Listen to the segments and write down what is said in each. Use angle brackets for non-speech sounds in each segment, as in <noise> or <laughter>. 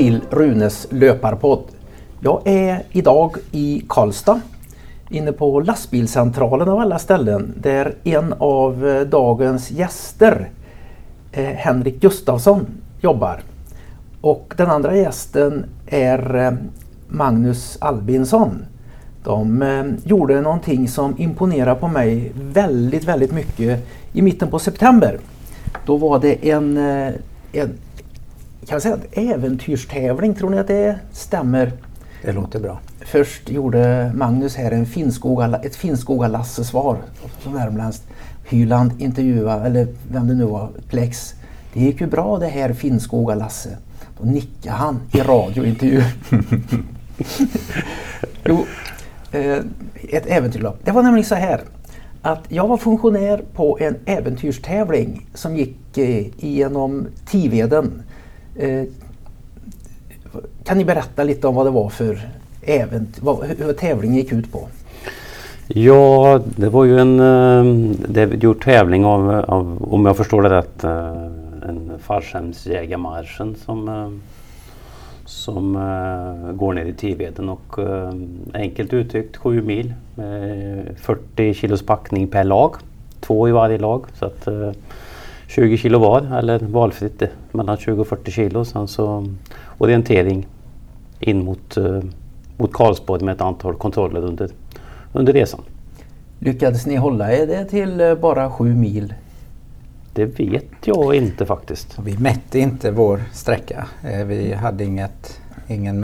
till Runes löparpodd. Jag är idag i Karlstad inne på lastbilscentralen av alla ställen där en av eh, dagens gäster, eh, Henrik Gustafsson, jobbar. Och den andra gästen är eh, Magnus Albinsson. De gjorde någonting som imponerar på mig väldigt, väldigt mycket i mitten på september. Då var det en, en kan jag säga, äventyrstävling, tror ni att det stämmer? Det låter bra. Först gjorde Magnus här en Finnskoga, ett Finnskoga-Lasse-svar som värmländskt. Hyland intervjua, eller vem det nu var, Plex. Det gick ju bra det här Finnskoga-Lasse. Då nickade han i radiointervju. <laughs> jo, eh, ett äventyrlopp. Det var nämligen så här att jag var funktionär på en äventyrstävling som gick eh, genom Tiveden. Eh, kan ni berätta lite om vad det var för äventyr, vad, hur tävlingen gick ut på? Ja, det var ju en eh, det gjort tävling av, av, om jag förstår det rätt, eh, en fallskärmsjägarmarschen som, eh, som går ner i Tiveden och enkelt uttryckt 7 mil med 40 kilos packning per lag. Två i varje lag. Så att 20 kilo var eller valfritt mellan 20 och 40 kilo. Sen så orientering in mot, mot Karlsborg med ett antal kontroller under under resan. Lyckades ni hålla er det till eh, bara sju mil? Det vet jag inte faktiskt. Vi mätte inte vår sträcka. Eh, vi hade inget, ingen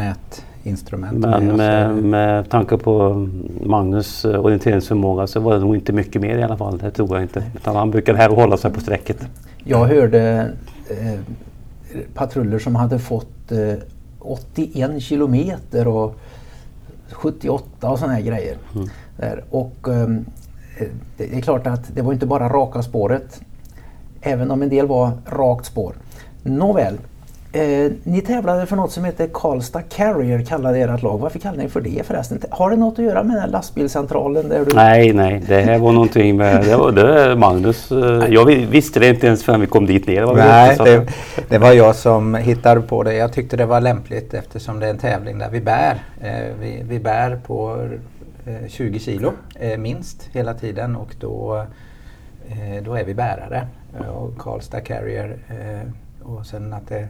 mätinstrument. Men med, med, med tanke på Magnus eh, orienteringsförmåga så var det nog inte mycket mer i alla fall. Det tror jag inte. Utan han brukade här hålla sig på strecket. Jag hörde eh, patruller som hade fått eh, 81 kilometer och 78 och sådana här grejer. Mm. Där. Och um, det är klart att det var inte bara raka spåret. Även om en del var rakt spår. Nåväl, eh, ni tävlade för något som heter Karlstad Carrier kallade ert lag. Varför kallade ni för det förresten? Har det något att göra med den lastbilscentralen? Där du... Nej, nej, det här var någonting med det var, det Magnus. Eh, jag visste det inte ens förrän vi kom dit ner. Det nej, det, det, var jag som hittade på det. Jag tyckte det var lämpligt eftersom det är en tävling där vi bär. Eh, vi, vi bär på 20 kilo minst hela tiden och då, då är vi bärare. Och Karlstad Carrier och sen att det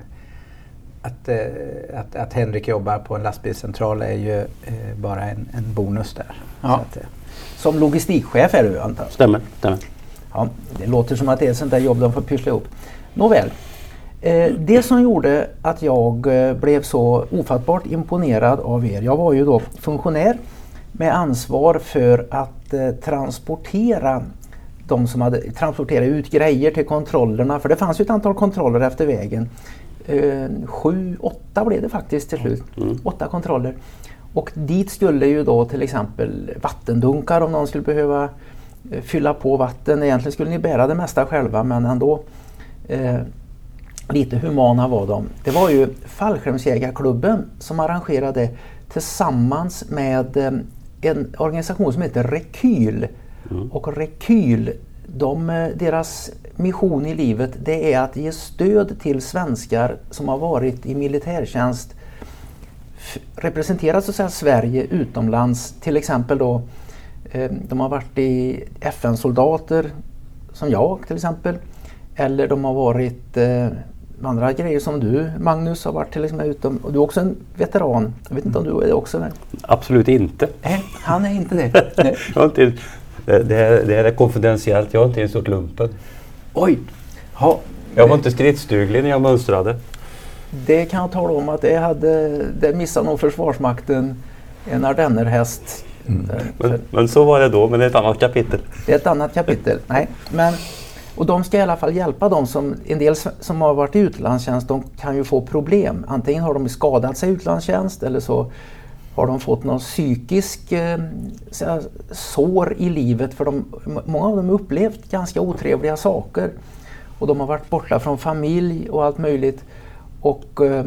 att, eh, att, att Henrik jobbar på en lastbilscentral är ju eh, bara en, en bonus där. Ja. Att, eh, som logistikchef är du antar Stämmer. stämmer. Ja, det låter som att det är ett sånt där jobb de får pyssla ihop. Nåväl. Eh, det som gjorde att jag blev så ofattbart imponerad av er. Jag var ju då funktionär med ansvar för att eh, transportera de som hade transporterat ut grejer till kontrollerna. För det fanns ju ett antal kontroller efter vägen sju, åtta blev det faktiskt till slut. Mm. Åtta kontroller. Och dit skulle ju då till exempel vattendunkar om någon skulle behöva eh, fylla på vatten. Egentligen skulle ni bära det mesta själva men ändå eh, lite humana var de. Det var ju Fallskärmsjägarklubben som arrangerade tillsammans med eh, en organisation som heter Rekyl. Mm. Och Rekyl, de, eh, deras mission i livet det är att ge stöd till svenskar som har varit i militärtjänst representerat så att säga, Sverige utomlands. Till exempel då eh, de har varit i FN-soldater som jag till exempel. Eller de har varit eh, andra grejer som du Magnus har varit till exempel utom, och du är också en veteran. Jag vet inte om du är det också? Men... Absolut inte. Nej, han är inte det. <laughs> jag inte, det, det, det är konfidentiellt, jag har inte ens gjort lumpen. Oj! Ha, jag var inte stridsduglig när jag mönstrade. Det kan jag tala om att det, hade, det missade nog Försvarsmakten en ardennerhäst. Mm. Men, men, så var det då, men det är ett annat kapitel. Det är ett annat kapitel. Nej, men, och de ska i alla fall hjälpa dem som, en del som har varit i utlandstjänst, de kan ju få problem. Antingen har de skadat sig i utlandstjänst eller så har de fått någon psykisk eh, sår i livet för de, många av dem har upplevt ganska otrevliga saker. Och de har varit borta från familj och allt möjligt. Och eh,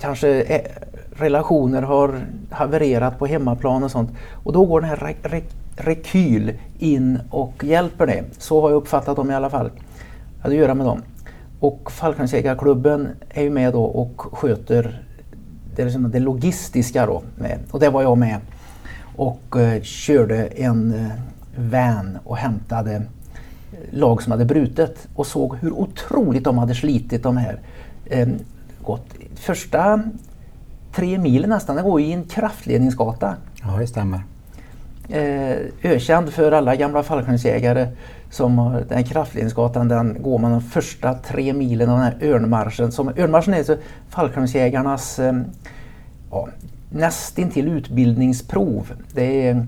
kanske eh, relationer har havererat på hemmaplan och sånt. Och då går den här re re Rekyl in och hjälper det. Så har jag uppfattat dem i alla fall. Att göra med dem. Och fallskärmsjägarklubben är ju med då och sköter det, liksom det logistiska då. Och där var jag med och eh, körde en eh, van och hämtade lag som hade brutit och såg hur otroligt de hade slitit de här. Eh, gått. Första tre milen nästan, det går i en kraftledningsgata. Ja, det stämmer. Eh, ökänd för alla gamla fallskärmsjägare som har den här kraftledningsgatan, den går man de första tre milen av den här örnmarschen. Som, örnmarschen är så fallskärmsjägarnas eh, ja, nästintill utbildningsprov. Det är,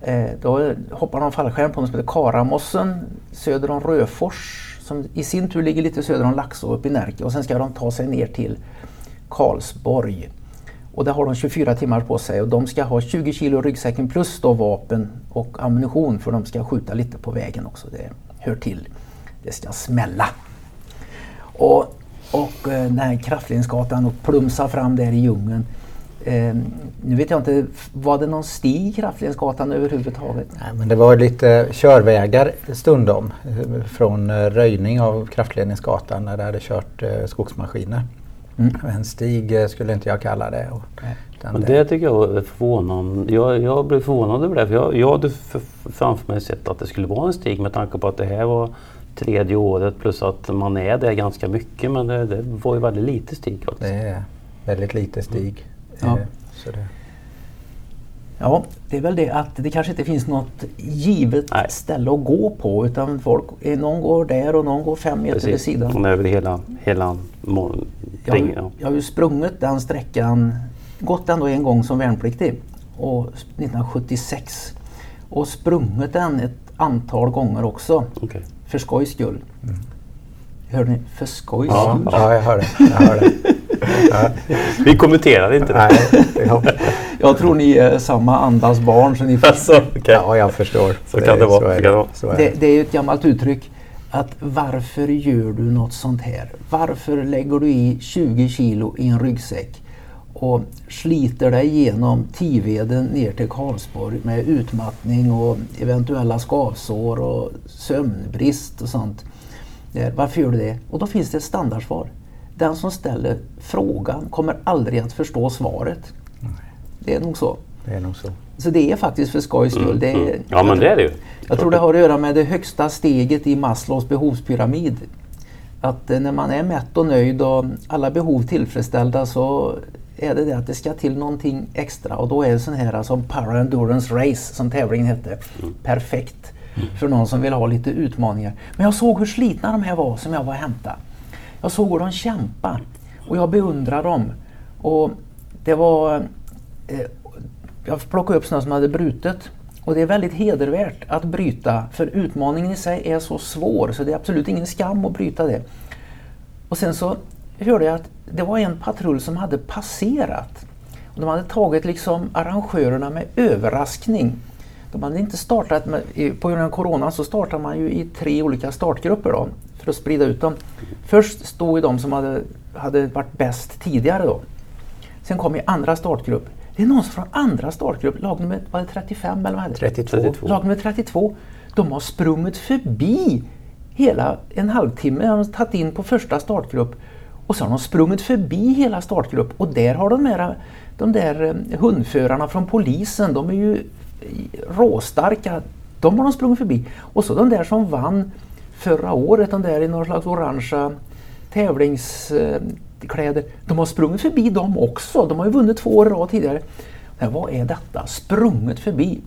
eh, då hoppar de fallskärm på något som heter Karamossen söder om Röfors som i sin tur ligger lite söder om Laxå uppe i Närke och sen ska de ta sig ner till Karlsborg. Och där har de 24 timmar på sig och de ska ha 20 kilo ryggsäcken plus då vapen och ammunition för de ska skjuta lite på vägen också. Det hör till. Det ska smälla. Och, och eh, den här kraftledningsgatan och plumsa fram där i djungeln. Eh, nu vet jag inte, var det någon stig i kraftledningsgatan överhuvudtaget? Nej, men det var lite körvägar stundom eh, från eh, röjning av kraftledningsgatan när det hade kört eh, skogsmaskiner. Mm. En stig eh, skulle inte jag kalla det. Och, det tycker jag är förvånande. Jag, jag blev förvånad över det. För jag, jag hade framför mig sett att det skulle vara en stig med tanke på att det här var tredje året plus att man är där ganska mycket. Men det, det var ju väldigt lite stig faktiskt. Det är väldigt lite stig. Ja. Eh, så det. Ja, det är väl det att det kanske inte finns något givet Nej. ställe att gå på utan folk, någon går där och någon går fem meter Precis. vid sidan. Och över hela, hela jag, har, jag har ju sprungit den sträckan, gått ändå en gång som värnpliktig och 1976 och sprungit den ett antal gånger också. Okay. För skojs skull. Mm. Hörde ni? För skojs ja. Ja, jag hör det. Jag hör det. Ja. <laughs> Vi kommenterar inte det. Nej, jag tror ni är samma andas barn. Så ni alltså, okay. Ja, jag förstår. Så, det, kan det vara. Det. Är det. det, det är ett gammalt uttryck att varför gör du något sånt här? Varför lägger du i 20 kilo i en ryggsäck och sliter dig igenom Tiveden ner till Karlsborg med utmattning och eventuella skavsår och sömnbrist och sånt. Varför gör du det? Och då finns det ett standardsvar. Den som ställer frågan kommer aldrig att förstå svaret. Det är nog så. Det är nog så. Så det är faktiskt för skojs skull. Mm, det är, mm. Ja men det är det ju. Jag tror det har att göra med det högsta steget i Maslows behovspyramid. Att eh, när man är mätt och nöjd och alla behov tillfredsställda så är det det att det ska till någonting extra och då är det sån här som Para Endurance Race som tävlingen hette. Mm. Perfekt mm för någon som vill ha lite utmaningar. Men jag såg hur slitna de här var som jag var och hämtade. Jag såg hur de kämpade och jag beundrade dem. Och det var eh, jag plockade upp sådana som hade brutit. Och det är väldigt hedervärt att bryta för utmaningen i sig är så svår så det är absolut ingen skam att bryta det. Och sen så hörde jag att det var en patrull som hade passerat. Och de hade tagit liksom arrangörerna med överraskning. De hade inte startat på grund av corona så startar man ju i tre olika startgrupper då, för att sprida ut dem. Först stod ju de som hade, hade varit bäst tidigare då. Sen kom i andra startgrupp det är någon från andra startgrupp, lag nummer var det 35 eller vad hade 32. 32. Lag nummer 32. De har sprungit förbi hela en halvtimme. De har tagit in på första startgrupp och så har de sprungit förbi hela startgrupp och där har de där, de där eh, hundförarna från polisen, de är ju råstarka. De har de sprungit förbi. Och så de där som vann förra året, de där i några slags orangea tävlingskläder. De har sprungit förbi dem också. De har ju vunnit två år i rad tidigare. Men vad är detta? Sprungit förbi?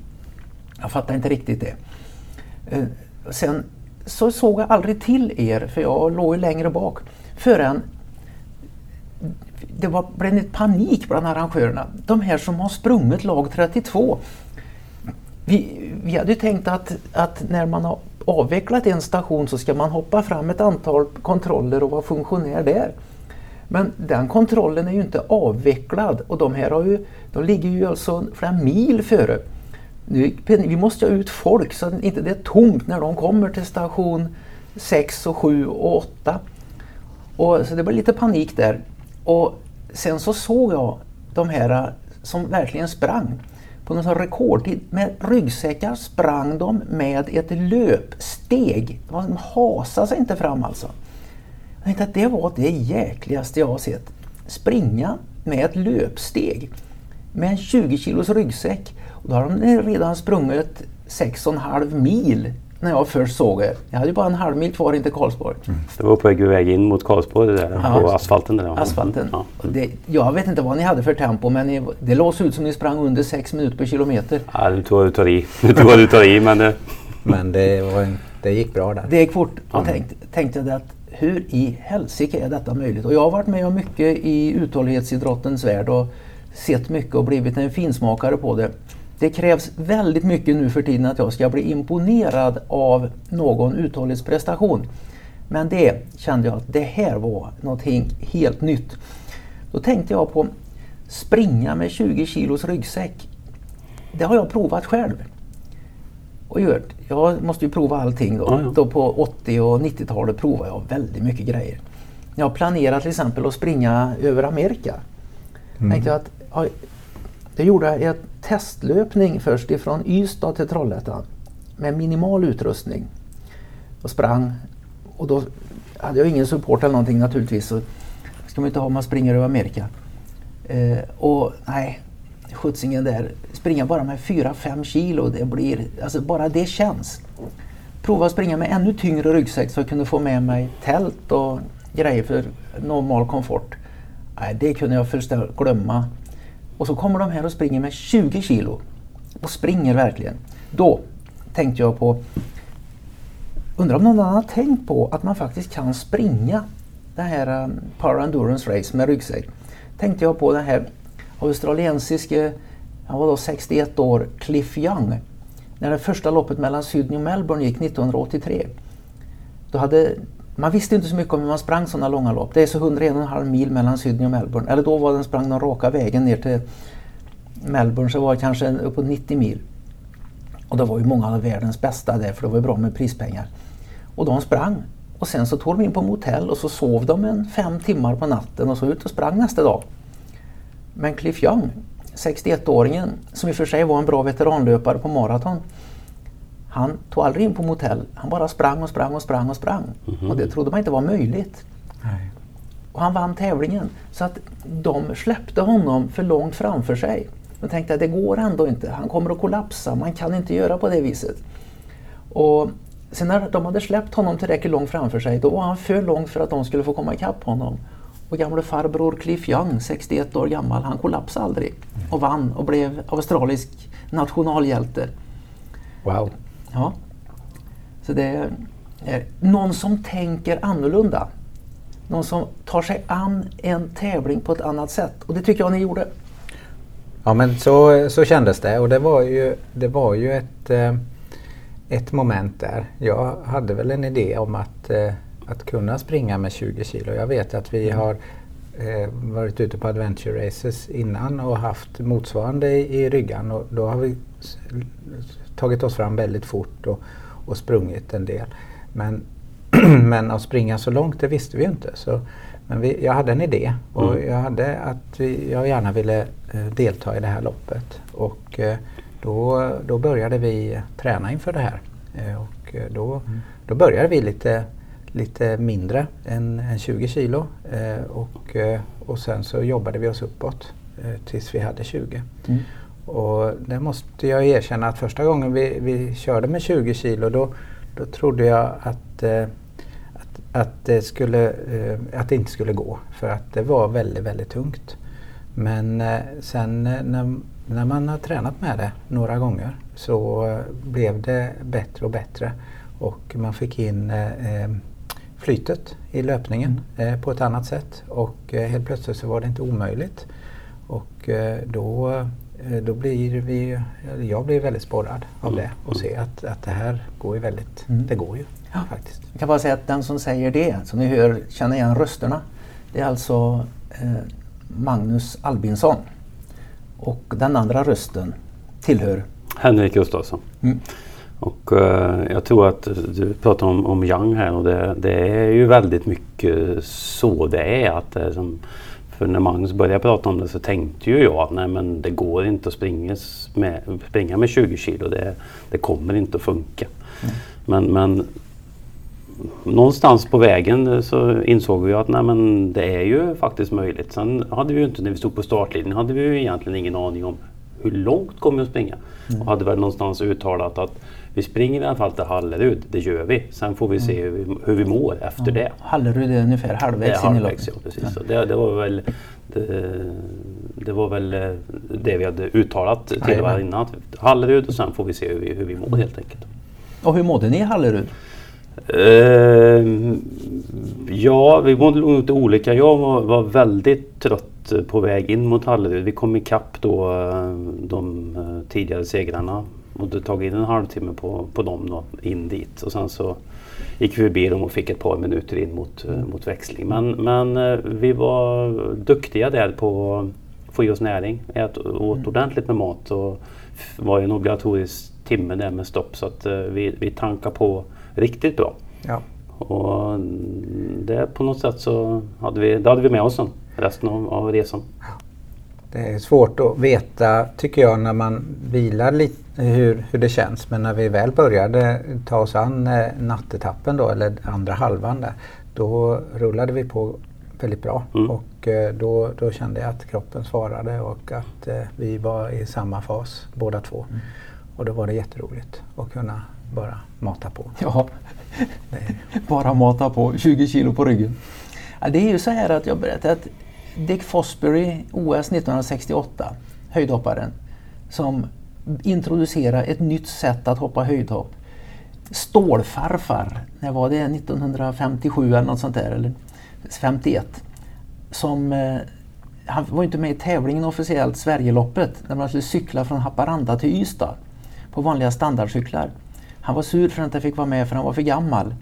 Jag fattar inte riktigt det. Eh, sen så såg jag aldrig till er, för jag låg ju längre bak, förrän det var, blev en panik bland arrangörerna. De här som har sprungit lag 32. Vi, vi hade ju tänkt att, att när man har avvecklat en station så ska man hoppa fram ett antal kontroller och vara funktionär där. Men den kontrollen är ju inte avvecklad och de här har ju, de ligger ju alltså flera mil före. Nu, vi måste ha ut folk så att inte det är tomt när de kommer till station 6 och 7 och 8. Och, så det var lite panik där. Och sen så såg jag de här som verkligen sprang. På någon rekordtid med ryggsäckar sprang de med ett löpsteg. De hasade sig inte fram alltså. Jag tänkte att det var det jäkligaste jag har sett. Springa med ett löpsteg med en 20 kilos ryggsäck. Och då har de redan sprungit 6,5 mil när jag först såg det. Jag hade ju bara en halv mil kvar in till Karlsborg. Mm. Det var på väg in mot Karlsborg det där, ja. på asfalten? Där. Asfalten. Ja. Det, jag vet inte vad ni hade för tempo men ni, det låg ut som ni sprang under 6 minuter per kilometer. Ja, du tror du tar i. Du tror du tar i men... Det... Men det, var, det gick bra där. Det gick fort. Och mm. tänkte, tänkte jag att hur i helsike är detta möjligt? Och jag har varit med om mycket i uthållighetsidrottens värld och sett mycket och blivit en finsmakare på det. Det krävs väldigt mycket nu för tiden att jag ska bli imponerad av någon uthållighetsprestation. Men det kände jag att det här var någonting helt nytt. Då tänkte jag på springa med 20 kilos ryggsäck. Det har jag provat själv. Och gjort. Jag måste ju prova allting då. Ja, ja. då på 80 och 90-talet provade jag väldigt mycket grejer. Jag har planerat till exempel att springa över Amerika. Mm. Tänkte jag att, ja, jag gjorde en testlöpning först ifrån Ystad till Trollhättan med minimal utrustning. Och sprang. Och då hade jag ingen support eller någonting naturligtvis. Så ska man inte ha om man springer över Amerika. Eh, och nej, skjutsingen där. Springa bara med 4-5 kilo, det blir, alltså bara det känns. Prova att springa med ännu tyngre ryggsäck så jag kunde få med mig tält och grejer för normal komfort. Nej, det kunde jag först glömma. Och så kommer de här och springer med 20 kilo. Och springer verkligen. Då tänkte jag på, undrar om någon annan har tänkt på att man faktiskt kan springa det här um, Power Endurance Race med ryggsäck. Tänkte jag på den här australiensiske, han var då 61 år, Cliff Young. När det första loppet mellan Sydney och Melbourne gick 1983. Då hade, man visste inte så mycket om hur man sprang sådana långa lopp. Det är så 101,5 mil mellan Sydney och Melbourne. Eller då var den sprang den raka vägen ner till Melbourne så var det kanske uppåt 90 mil. Och det var ju många av världens bästa där för det var ju bra med prispengar. Och de sprang. Och sen så tog de in på motell och så sov de en fem timmar på natten och så ut och sprang nästa dag. Men Cliff Young, 61-åringen, som i och för sig var en bra veteranlöpare på maraton, han tog aldrig in på motell. Han bara sprang och sprang och sprang och sprang. Mm -hmm. Och det trodde man inte var möjligt. Nej. Och han vann tävlingen. Så att de släppte honom för långt framför sig. De tänkte att det går ändå inte. Han kommer att kollapsa. Man kan inte göra på det viset. Och sen när de hade släppt honom tillräckligt långt framför sig, då var han för långt för att de skulle få komma ikapp honom. Och gamle farbror Cliff Young, 61 år gammal, han kollapsade aldrig och vann och blev australisk nationalhjälte. Wow. Ja. Så det är, någon som tänker annorlunda. Någon som tar sig an en tävling på ett annat sätt. Och det tycker jag ni gjorde. Ja men så, så kändes det och det var ju, det var ju ett, eh, ett moment där. Jag hade väl en idé om att eh, att kunna springa med 20 kilo. Jag vet att vi har eh, varit ute på adventure races innan och haft motsvarande i, i ryggan och då har vi tagit oss fram väldigt fort och, och sprungit en del. Men, <clears throat> men att springa så långt det visste vi inte. Så, men vi, jag hade en idé och mm. jag hade att vi, jag gärna ville eh, delta i det här loppet. Och eh, då, då började vi träna inför det här. Eh, och då, mm. då började vi lite lite mindre än, än 20 kilo och, och sen så jobbade vi oss uppåt tills vi hade 20. Mm. Och det måste jag erkänna att första gången vi, vi körde med 20 kilo då, då trodde jag att, eh, att, att, det skulle, eh, att det inte skulle gå för att det var väldigt, väldigt tungt. Men eh, sen när, när man har tränat med det några gånger så blev det bättre och bättre och man fick in flytet i löpningen eh, på ett annat sätt och eh, helt plötsligt så var det inte omöjligt. Och eh, då, eh, då blir vi, jag blir väldigt sporrad av det och se att, att det här går ju väldigt, mm. det går ju ja. faktiskt. Jag kan bara säga att den som säger det, som ni hör, känner igen rösterna, det är alltså eh, Magnus Albinsson. Och den andra rösten tillhör Henrik Gustafsson. Mm. Och uh, jag tror att du pratar om, om Young här och det, det, är ju väldigt mycket så det är. Att det är som, för när Magnus började prata om det så tänkte ju jag att nej men det går inte att springa med, springa med 20 kilo. Det, det kommer inte att funka. Mm. Men, men någonstans på vägen så insåg vi att nej, men det är ju faktiskt möjligt. Sen hade vi ju inte, när vi stod på startlinjen, hade vi ju egentligen ingen aning om hur långt kommer vi att springa. Mm. Och hade väl någonstans uttalat att vi springer i alla fall till Hallerud, det gör vi. Sen får vi se mm. hur, vi, hur vi mår efter ja. det. Hallerud är ungefär halvvägs in i loppet. Ja, precis. Ja. Det, det, var väl, det, det, var väl eh, det vi hade uttalat till varandra innan. Hallerud och sen får vi se hur vi, hur vi mår helt enkelt. Och hur mådde ni i Hallerud? Uh, ja, vi mådde nog lite olika. Jag var, var, väldigt trött på väg in mot Hallerud. Vi kom ikapp då eh, de uh, tidigare segrarna det tog in en halvtimme på, på dem då, in dit. Och sen så gick vi förbi dem och fick ett par minuter in mot, uh, mot växling. Men, men vi var duktiga där på att få i oss näring. Ät, åt mm. ordentligt med mat och var en obligatorisk timme där med stopp så att vi, vi tankade på riktigt bra. Ja. Och det på något sätt så hade vi, det hade vi med oss sen, resten av, av resan. Det är svårt att veta, tycker jag, när man vilar lite hur, hur det känns. Men när vi väl började ta oss an eh, nattetappen då, eller andra halvan där, då rullade vi på väldigt bra. Mm. Och eh, då, då kände jag att kroppen svarade och att eh, vi var i samma fas båda två. Mm. Och då var det jätteroligt att kunna bara mata på. Ja, <laughs> bara mata på 20 kilo på ryggen. Ja, det är ju så här att jag berättade att Dick Fosbury, OS 1968, höjdhopparen, som introducerade ett nytt sätt att hoppa höjdhopp. Stålfarfar, när var det? 1957 eller något sånt där, eller 51. Som, eh, han var inte med i tävlingen officiellt, Sverigeloppet, när man skulle cykla från Haparanda till Ystad på vanliga standardcyklar. Han var sur för att han inte fick vara med för han var för gammal.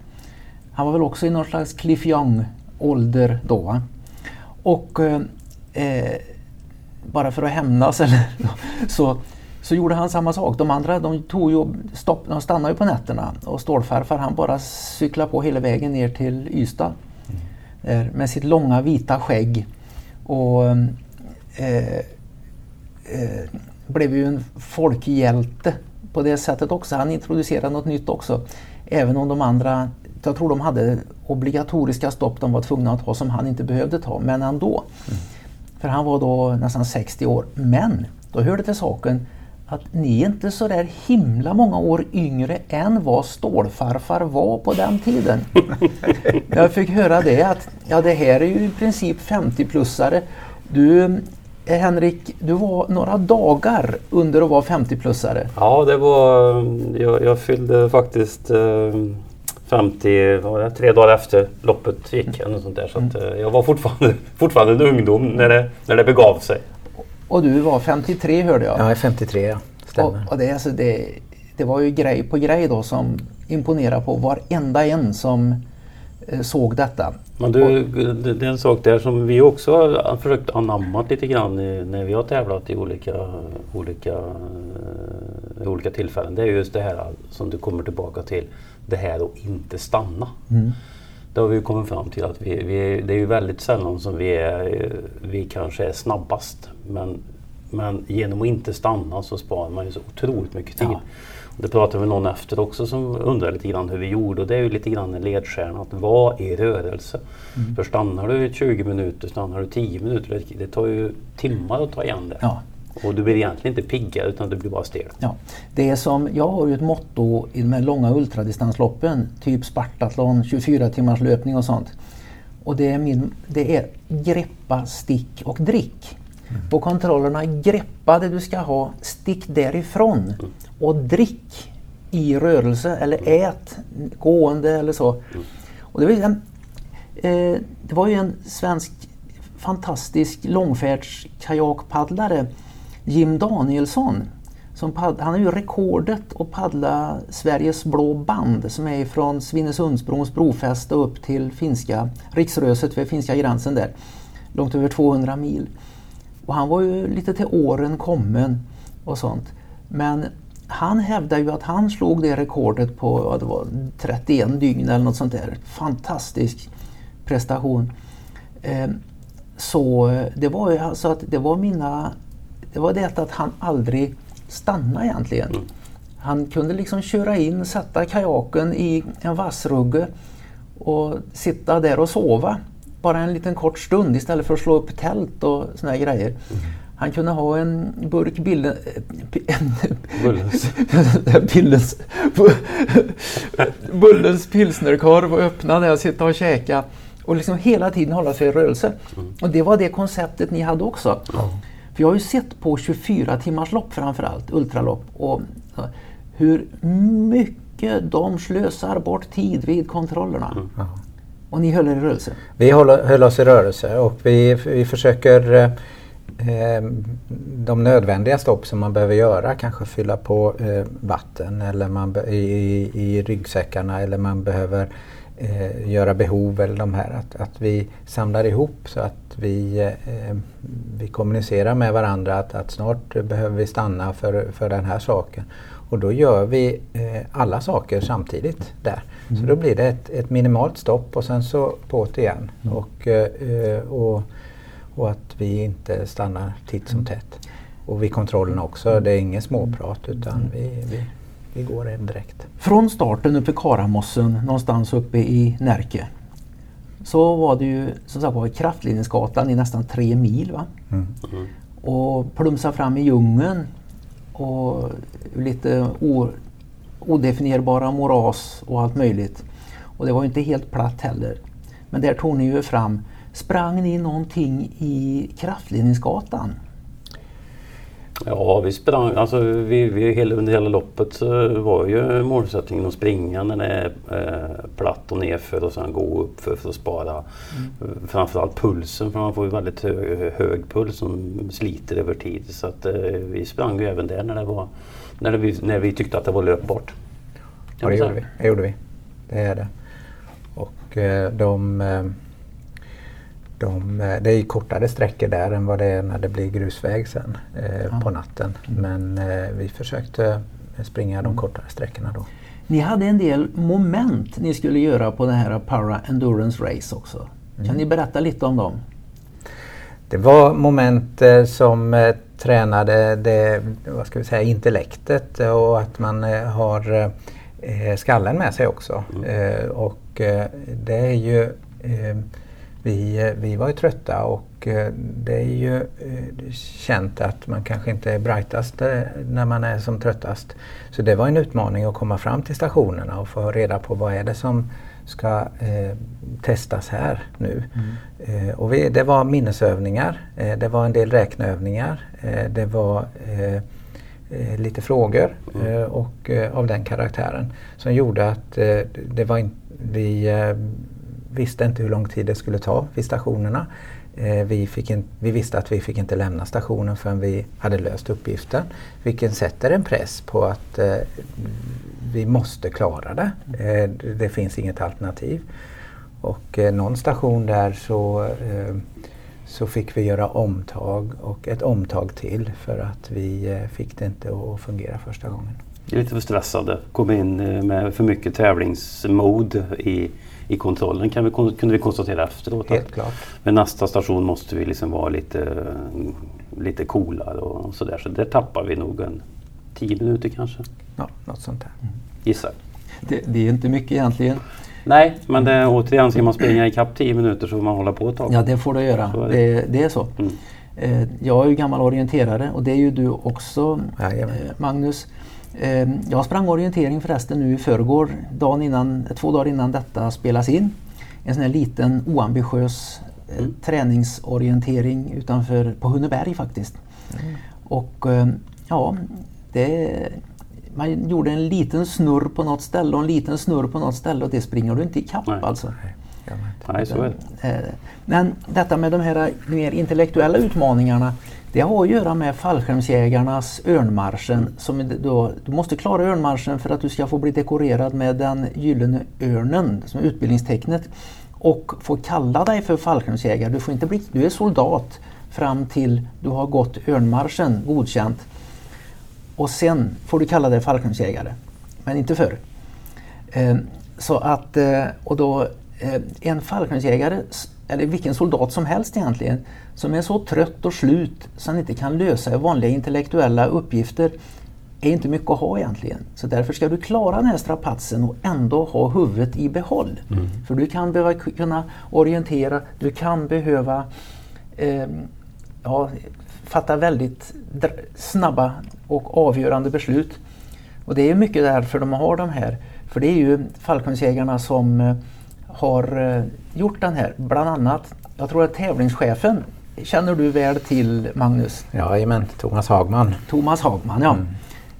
Han var väl också i någon slags Cliff Young-ålder då. Och eh, eh bara för att hämnas <laughs> eller så, så gjorde han samma sak. De andra de tog ju stopp, de stannade ju på nätterna och stålfarfar han bara cyklade på hela vägen ner till Ystad. Mm. Med sitt långa vita skägg. Och eh, eh, blev ju en folkhjälte på det sättet också. Han introducerade något nytt också. Även om de andra, jag tror de hade obligatoriska stopp de var tvungna att ha som han inte behövde ta, men ändå. Mm. För han var då nästan 60 år. Men då hörde till saken att ni är inte så där himla många år yngre än vad stålfarfar var på den tiden. <laughs> jag fick höra det att ja, det här är ju i princip 50-plussare. Du Eh, Henrik, du var några dagar under att vara 50-plussare. Ja, det var, jag, jag fyllde faktiskt eh, 50, var det, tre dagar efter loppet gick. Eller sånt där, så att, mm. Eh, jag var fortfarande, <laughs> fortfarande en ungdom när det, när det begav sig. Och du var 53 hörde jag? Ja, jag är 53 ja. Stämmer. Och, och det, alltså, det, det var ju grej på grej då som imponerade på varenda en som eh, såg detta. Men du, det är en sak där som vi också har försökt anamma lite grann när vi har tävlat i olika, olika, uh, olika tillfällen. Det är just det här som du kommer tillbaka till. Det här att inte stanna. Mm. Det har vi kommit fram till att vi, vi, det är ju väldigt sällan som vi, är, vi kanske är snabbast. Men, men genom att inte stanna så sparar man ju så otroligt mycket tid. Ja. Det pratade med någon efter också som undrar lite grann hur vi gjorde och det är ju lite grann en ledstjärna att vara i rörelse. Mm. För stannar du 20 minuter, stannar du 10 minuter, det tar ju timmar att ta igen det. Ja. Och du blir egentligen inte piggare utan du blir bara stel. Ja. Det är som, jag har ju ett motto i de här långa ultradistansloppen, typ Spartathlon, 24 timmars löpning och sånt. Och det är, min, det är greppa, stick och drick. Mm. På kontrollerna, greppa det du ska ha, stick därifrån. Mm och drick i rörelse eller ät gående eller så. Och det, var en, eh, det var ju en svensk fantastisk långfärdskajakpaddlare, Jim Danielsson. Som padd, han har ju rekordet att paddla Sveriges blå band som är från Svinesundsbrons brofäste upp till finska riksröset vid finska gränsen där. Långt över 200 mil. Och han var ju lite till åren kommen och sånt. Men han hävdar ju att han slog det rekordet på ja, det var, 31 dygn eller något sånt där. Fantastisk prestation. Eh, så det var ju alltså att det var mina... Det var det att han aldrig stannade egentligen. Mm. Han kunde liksom köra in, sätta kajaken i en vassrugge och sitta där och sova. Bara en liten kort stund istället för att slå upp tält och såna här grejer. Han kunde ha en burk billen, Bullens. <laughs> Billens, Bullens pilsnerkorv och öppna den och sitta och käka. Och liksom hela tiden hålla sig i rörelse. Och det var det konceptet ni hade också. För jag har ju sett på 24 timmars lopp framförallt, ultralopp, och ja, hur mycket de slösar bort tid vid kontrollerna. Och ni höll er i rörelse. Vi håller, höll oss i rörelse och vi, vi försöker eh, eh, de nödvändiga stopp som man behöver göra, kanske fylla på eh, vatten eller man be- i, i, i ryggsäckarna eller man behöver eh, göra behov eller de här. Att, att vi samlar ihop så att vi, eh, vi kommunicerar med varandra att, att snart behöver vi stanna för, för den här saken. Och då gör vi eh, alla saker samtidigt där. Så då blir det ett, ett minimalt stopp och sen så på't igen. Och, eh, och, och att vi inte stannar titt som tätt. Och vid kontrollen också, det är inget småprat utan vi, vi, vi går in direkt. Från starten uppe i Karamossen, någonstans uppe i Närke, så var det ju som sagt var kraftledningsgatan i nästan tre mil. Va? Mm. Och plumsa fram i djungeln och lite odefinierbara moras och allt möjligt. Och det var ju inte helt platt heller. Men där tog ni ju fram, sprang ni någonting i kraftledningsgatan? Ja, vi sprang, alltså vi, vi, hela, under hela loppet så var ju målsättningen att springa när det är eh, platt och nerför och sen gå upp för, att spara mm. framförallt pulsen för man får ju väldigt hög, hög puls som sliter över tid. Så att eh, vi sprang ju även där när, det var, när, det, när vi tyckte att det var löpbart. Ja, det gjorde vi. Det gjorde vi. Det är det. Och eh, de, eh, de, eh, det är kortare sträckor där än vad det är när det blir grusväg sen eh, Ja. på natten. Men eh, vi försökte springa de kortare sträckorna då. Ni hade en del moment ni skulle göra på det här Para Endurance Race också. Kan ni berätta lite om dem? Det var moment eh, som eh, tränade det, vad ska vi säga, intellektet och att man eh, har skallen med sig också. Eh, och det är ju, vi, eh, vi var ju trötta och eh, det är ju eh, känt att man kanske inte är brightast när man är som tröttast. Så det var en utmaning att komma fram till stationerna och få reda på vad är det som ska eh, testas här nu. Eh, och vi, det var minnesövningar, eh, det var en del räkneövningar, det var lite frågor eh, och av den karaktären som gjorde att det var in, vi visste inte hur lång tid det skulle ta vid stationerna. Eh, vi, fick in, vi visste att vi fick inte lämna stationen förrän vi hade löst uppgiften. Vilket sätter en press på att eh, vi måste klara det. Eh, det- finns inget alternativ. Och eh, någon station där så, eh, så fick vi göra omtag och ett omtag till för att vi eh, fick det inte att fungera första gången. Lite för stressade, kom in eh, med för mycket tävlingsmod i, i kontrollen kan vi, kunde vi konstatera efteråt. Helt Att klart. vid nästa station måste vi liksom vara lite, lite coolare och sådär. Så där tappar vi nog en 10 minuter kanske, Ja, något sånt där. gissar. Det, det är inte mycket egentligen. Nej, men det, återigen ska man springa ikapp 10 minuter så får man hålla på ett tag. Ja, det får du göra. Är det. det. Det, är så. Mm. Eh, Jag är ju gammal orienterare och det är ju du också Jajamän. eh, Magnus. Eh, Jag sprang orientering förresten nu i förrgår, dagen innan, två dagar innan detta spelas in. En sån här liten oambitiös eh, Mm. träningsorientering utanför, på Hunneberg faktiskt. Och eh, ja, det, man gjorde en liten snurr på något ställe och en liten snurr på något ställe och det springer du inte ikapp Nej. alltså. Nej, så är det. Eh, Men detta med de här mer intellektuella utmaningarna det har att göra med fallskärmsjägarnas örnmarschen. Som då, du måste klara örnmarschen för att du ska få bli dekorerad med den gyllene örnen som är utbildningstecknet och få kalla dig för fallskärmsjägare. Du, får inte bli, du är soldat fram till du har gått örnmarschen godkänt och sen får du kalla dig fallskärmsjägare. Men inte förr. Eh, så att, eh, och då eh, en fallskärmsjägare, eller vilken soldat som helst egentligen, som är så trött och slut så han inte kan lösa vanliga intellektuella uppgifter. är inte mycket att ha egentligen. Så därför ska du klara den här strapatsen och ändå ha huvudet i behåll. Mm. För du kan behöva kunna orientera, du kan behöva eh, ja, fatta väldigt snabba och avgörande beslut. Och det är mycket därför de har de här. För det är ju fallskärmsjägarna som eh, har eh, gjort den här. Bland annat, jag tror att tävlingschefen känner du väl till Magnus? Jajamän, Thomas Hagman. Thomas Hagman, ja.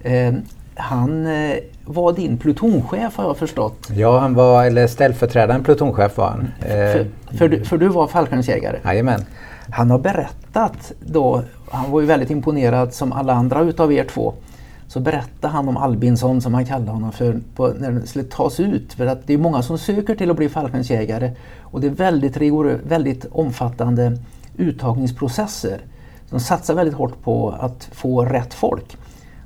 Mm. Eh, han eh, var din plutonchef har jag förstått. Ja, han var, eller ställföreträdande plutonchef var han. Eh, för, för, du, för du var fallskärmsjägare? Jajamän. Han har berättat då, han var ju väldigt imponerad som alla andra utav er två. Så berättade han om Albinsson som han kallade honom för på, när det skulle tas ut. För att det är många som söker till att bli fallskärmsjägare och det är väldigt, rigor, väldigt omfattande uttagningsprocesser. De satsar väldigt hårt på att få rätt folk.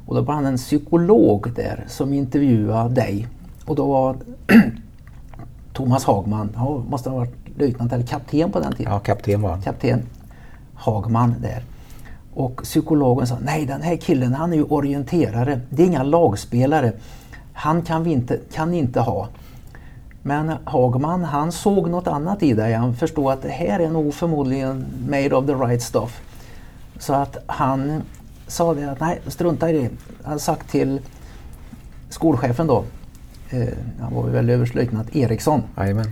Och då var han en psykolog där som intervjuade dig. Och då var <clears throat> Thomas Hagman, han måste ha varit löjtnant eller kapten på den tiden. Ja, kapten var han. Kapten Hagman där. Och psykologen sa, nej den här killen han är ju orienterare, det är inga lagspelare. Han kan vi inte, kan inte ha. Men Hagman han såg något annat i dig. Han förstod att det här är nog förmodligen made of the right stuff. Så att han sa det att nej, strunta i det. Han sagt till skolchefen då, eh, han var väl överstelöjtnant Eriksson. Amen.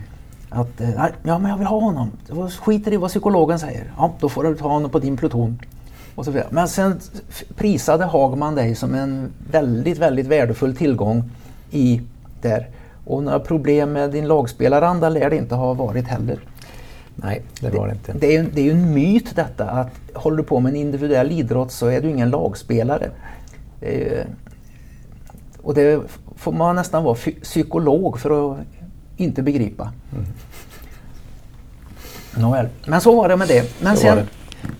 Att, eh, nej, ja men jag vill ha honom. Skiter i vad psykologen säger. Ja, då får du ta honom på din pluton. Och så Men sen prisade Hagman dig som en väldigt, väldigt värdefull tillgång i där. Och några problem med din lagspelaranda lär det inte ha varit heller. Nej, det var det inte. Det är, det är ju en myt detta att håller du på med en individuell idrott så är du ingen lagspelare. Det och det får man nästan vara psykolog för att inte begripa. Mm. Nåväl, men så var det med det. Men så sen, det.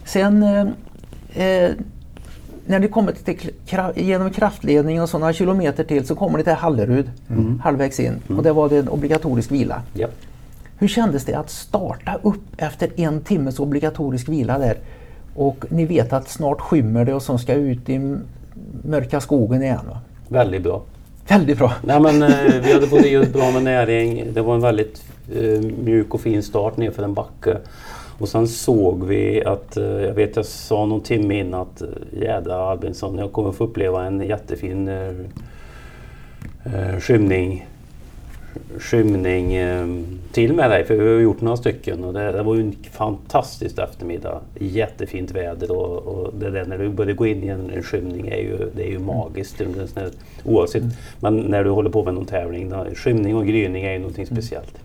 sen eh, eh, när ni kommer till, genom kraftledningen och så några kilometer till så kommer ni till Hallerud mm. halvvägs in mm. och det var det en obligatorisk vila. Yep. Hur kändes det att starta upp efter en timmes obligatorisk vila där och ni vet att snart skymmer det och så ska ut i mörka skogen igen? Va? Väldigt bra. Väldigt bra. Nej, men, eh, vi hade både <laughs> bra med näring. Det var en väldigt eh, mjuk och fin start ner för en backe. Och sen såg vi att, eh, jag vet jag sa någon timme innan att eh, jädra Albinsson, jag kommer få uppleva en jättefin eh, eh, skymning, skymning eh, till med dig. För vi har gjort några stycken och det, det var ju en fantastisk eftermiddag. Jättefint väder och, och det där när du börjar gå in i en, en skymning är ju, det är ju magiskt. Oavsett, mm. men när du håller på med någon tävling, då, skymning och gryning är ju någonting speciellt.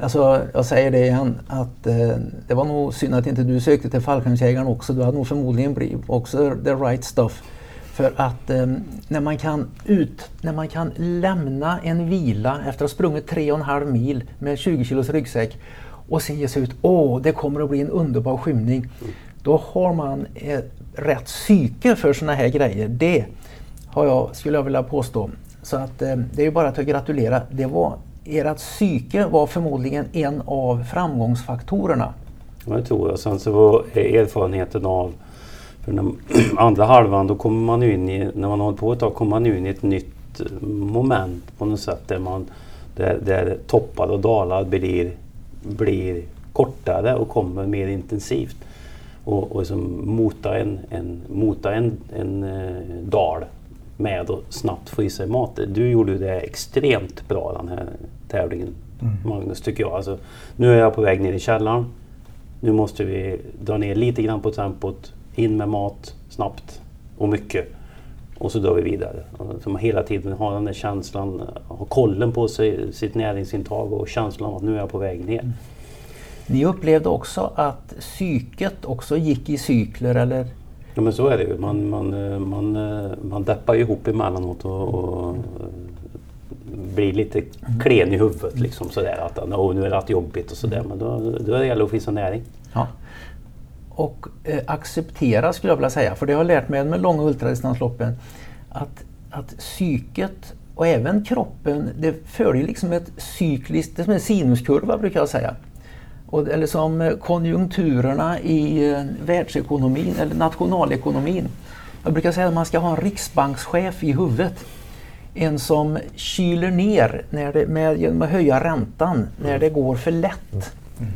Alltså, jag säger det igen att eh, det var nog synd att inte du sökte till fallskärmsjägaren också. Du hade nog förmodligen blivit också the right stuff. För att eh, när, man kan ut, när man kan lämna en vila efter att ha sprungit 3,5 mil med 20 kilos ryggsäck och sen ge sig ut, åh det kommer att bli en underbar skymning. Då har man eh, rätt psyke för sådana här grejer. Det har jag, skulle jag vilja påstå. Så att eh, det är bara att gratulera. Det var ert psyke var förmodligen en av framgångsfaktorerna. Ja, det tror jag. Sen så var erfarenheten av för den <clears throat> andra halvan då kommer man in i, när man håller på ett tag, kommer man in i ett nytt eh, moment på något sätt där, man, där, där toppar och dalar blir, blir kortare och kommer mer intensivt. Och, och liksom mota en, en, mota en, en, en dal med att snabbt få i sig mat. Du gjorde det extremt bra den här tävlingen, mm. Magnus, tycker jag. Alltså, nu är jag på väg ner i källaren. Nu måste vi dra ner lite grann på tempot, in med mat snabbt och mycket. Och så drar vi vidare. Så man hela tiden har den där känslan, har kollen på sig, sitt näringsintag och känslan att nu är jag på väg ner. Mm. Ni upplevde också att psyket också gick i cykler eller Ja men så är det ju. Man, man, eh, man, eh, man deppar ihop emellanåt och, och eh, blir lite klen i huvudet. Liksom, sådär, att oh, nu är det jobbigt och sådär. Men då, då är det gäller att finna näring. Ja. Och eh, acceptera skulle jag vilja säga, för det har jag lärt mig med långa ultradistansloppen. Att, att psyket och även kroppen, det följer liksom ett cykliskt, det är som en sinuskurva brukar jag säga. Och, eller som konjunkturerna i eh, världsekonomin eller nationalekonomin. Jag brukar säga att man ska ha en riksbankschef i huvudet. En som kyler ner när det, med, genom att höja räntan när det går för lätt. Mm.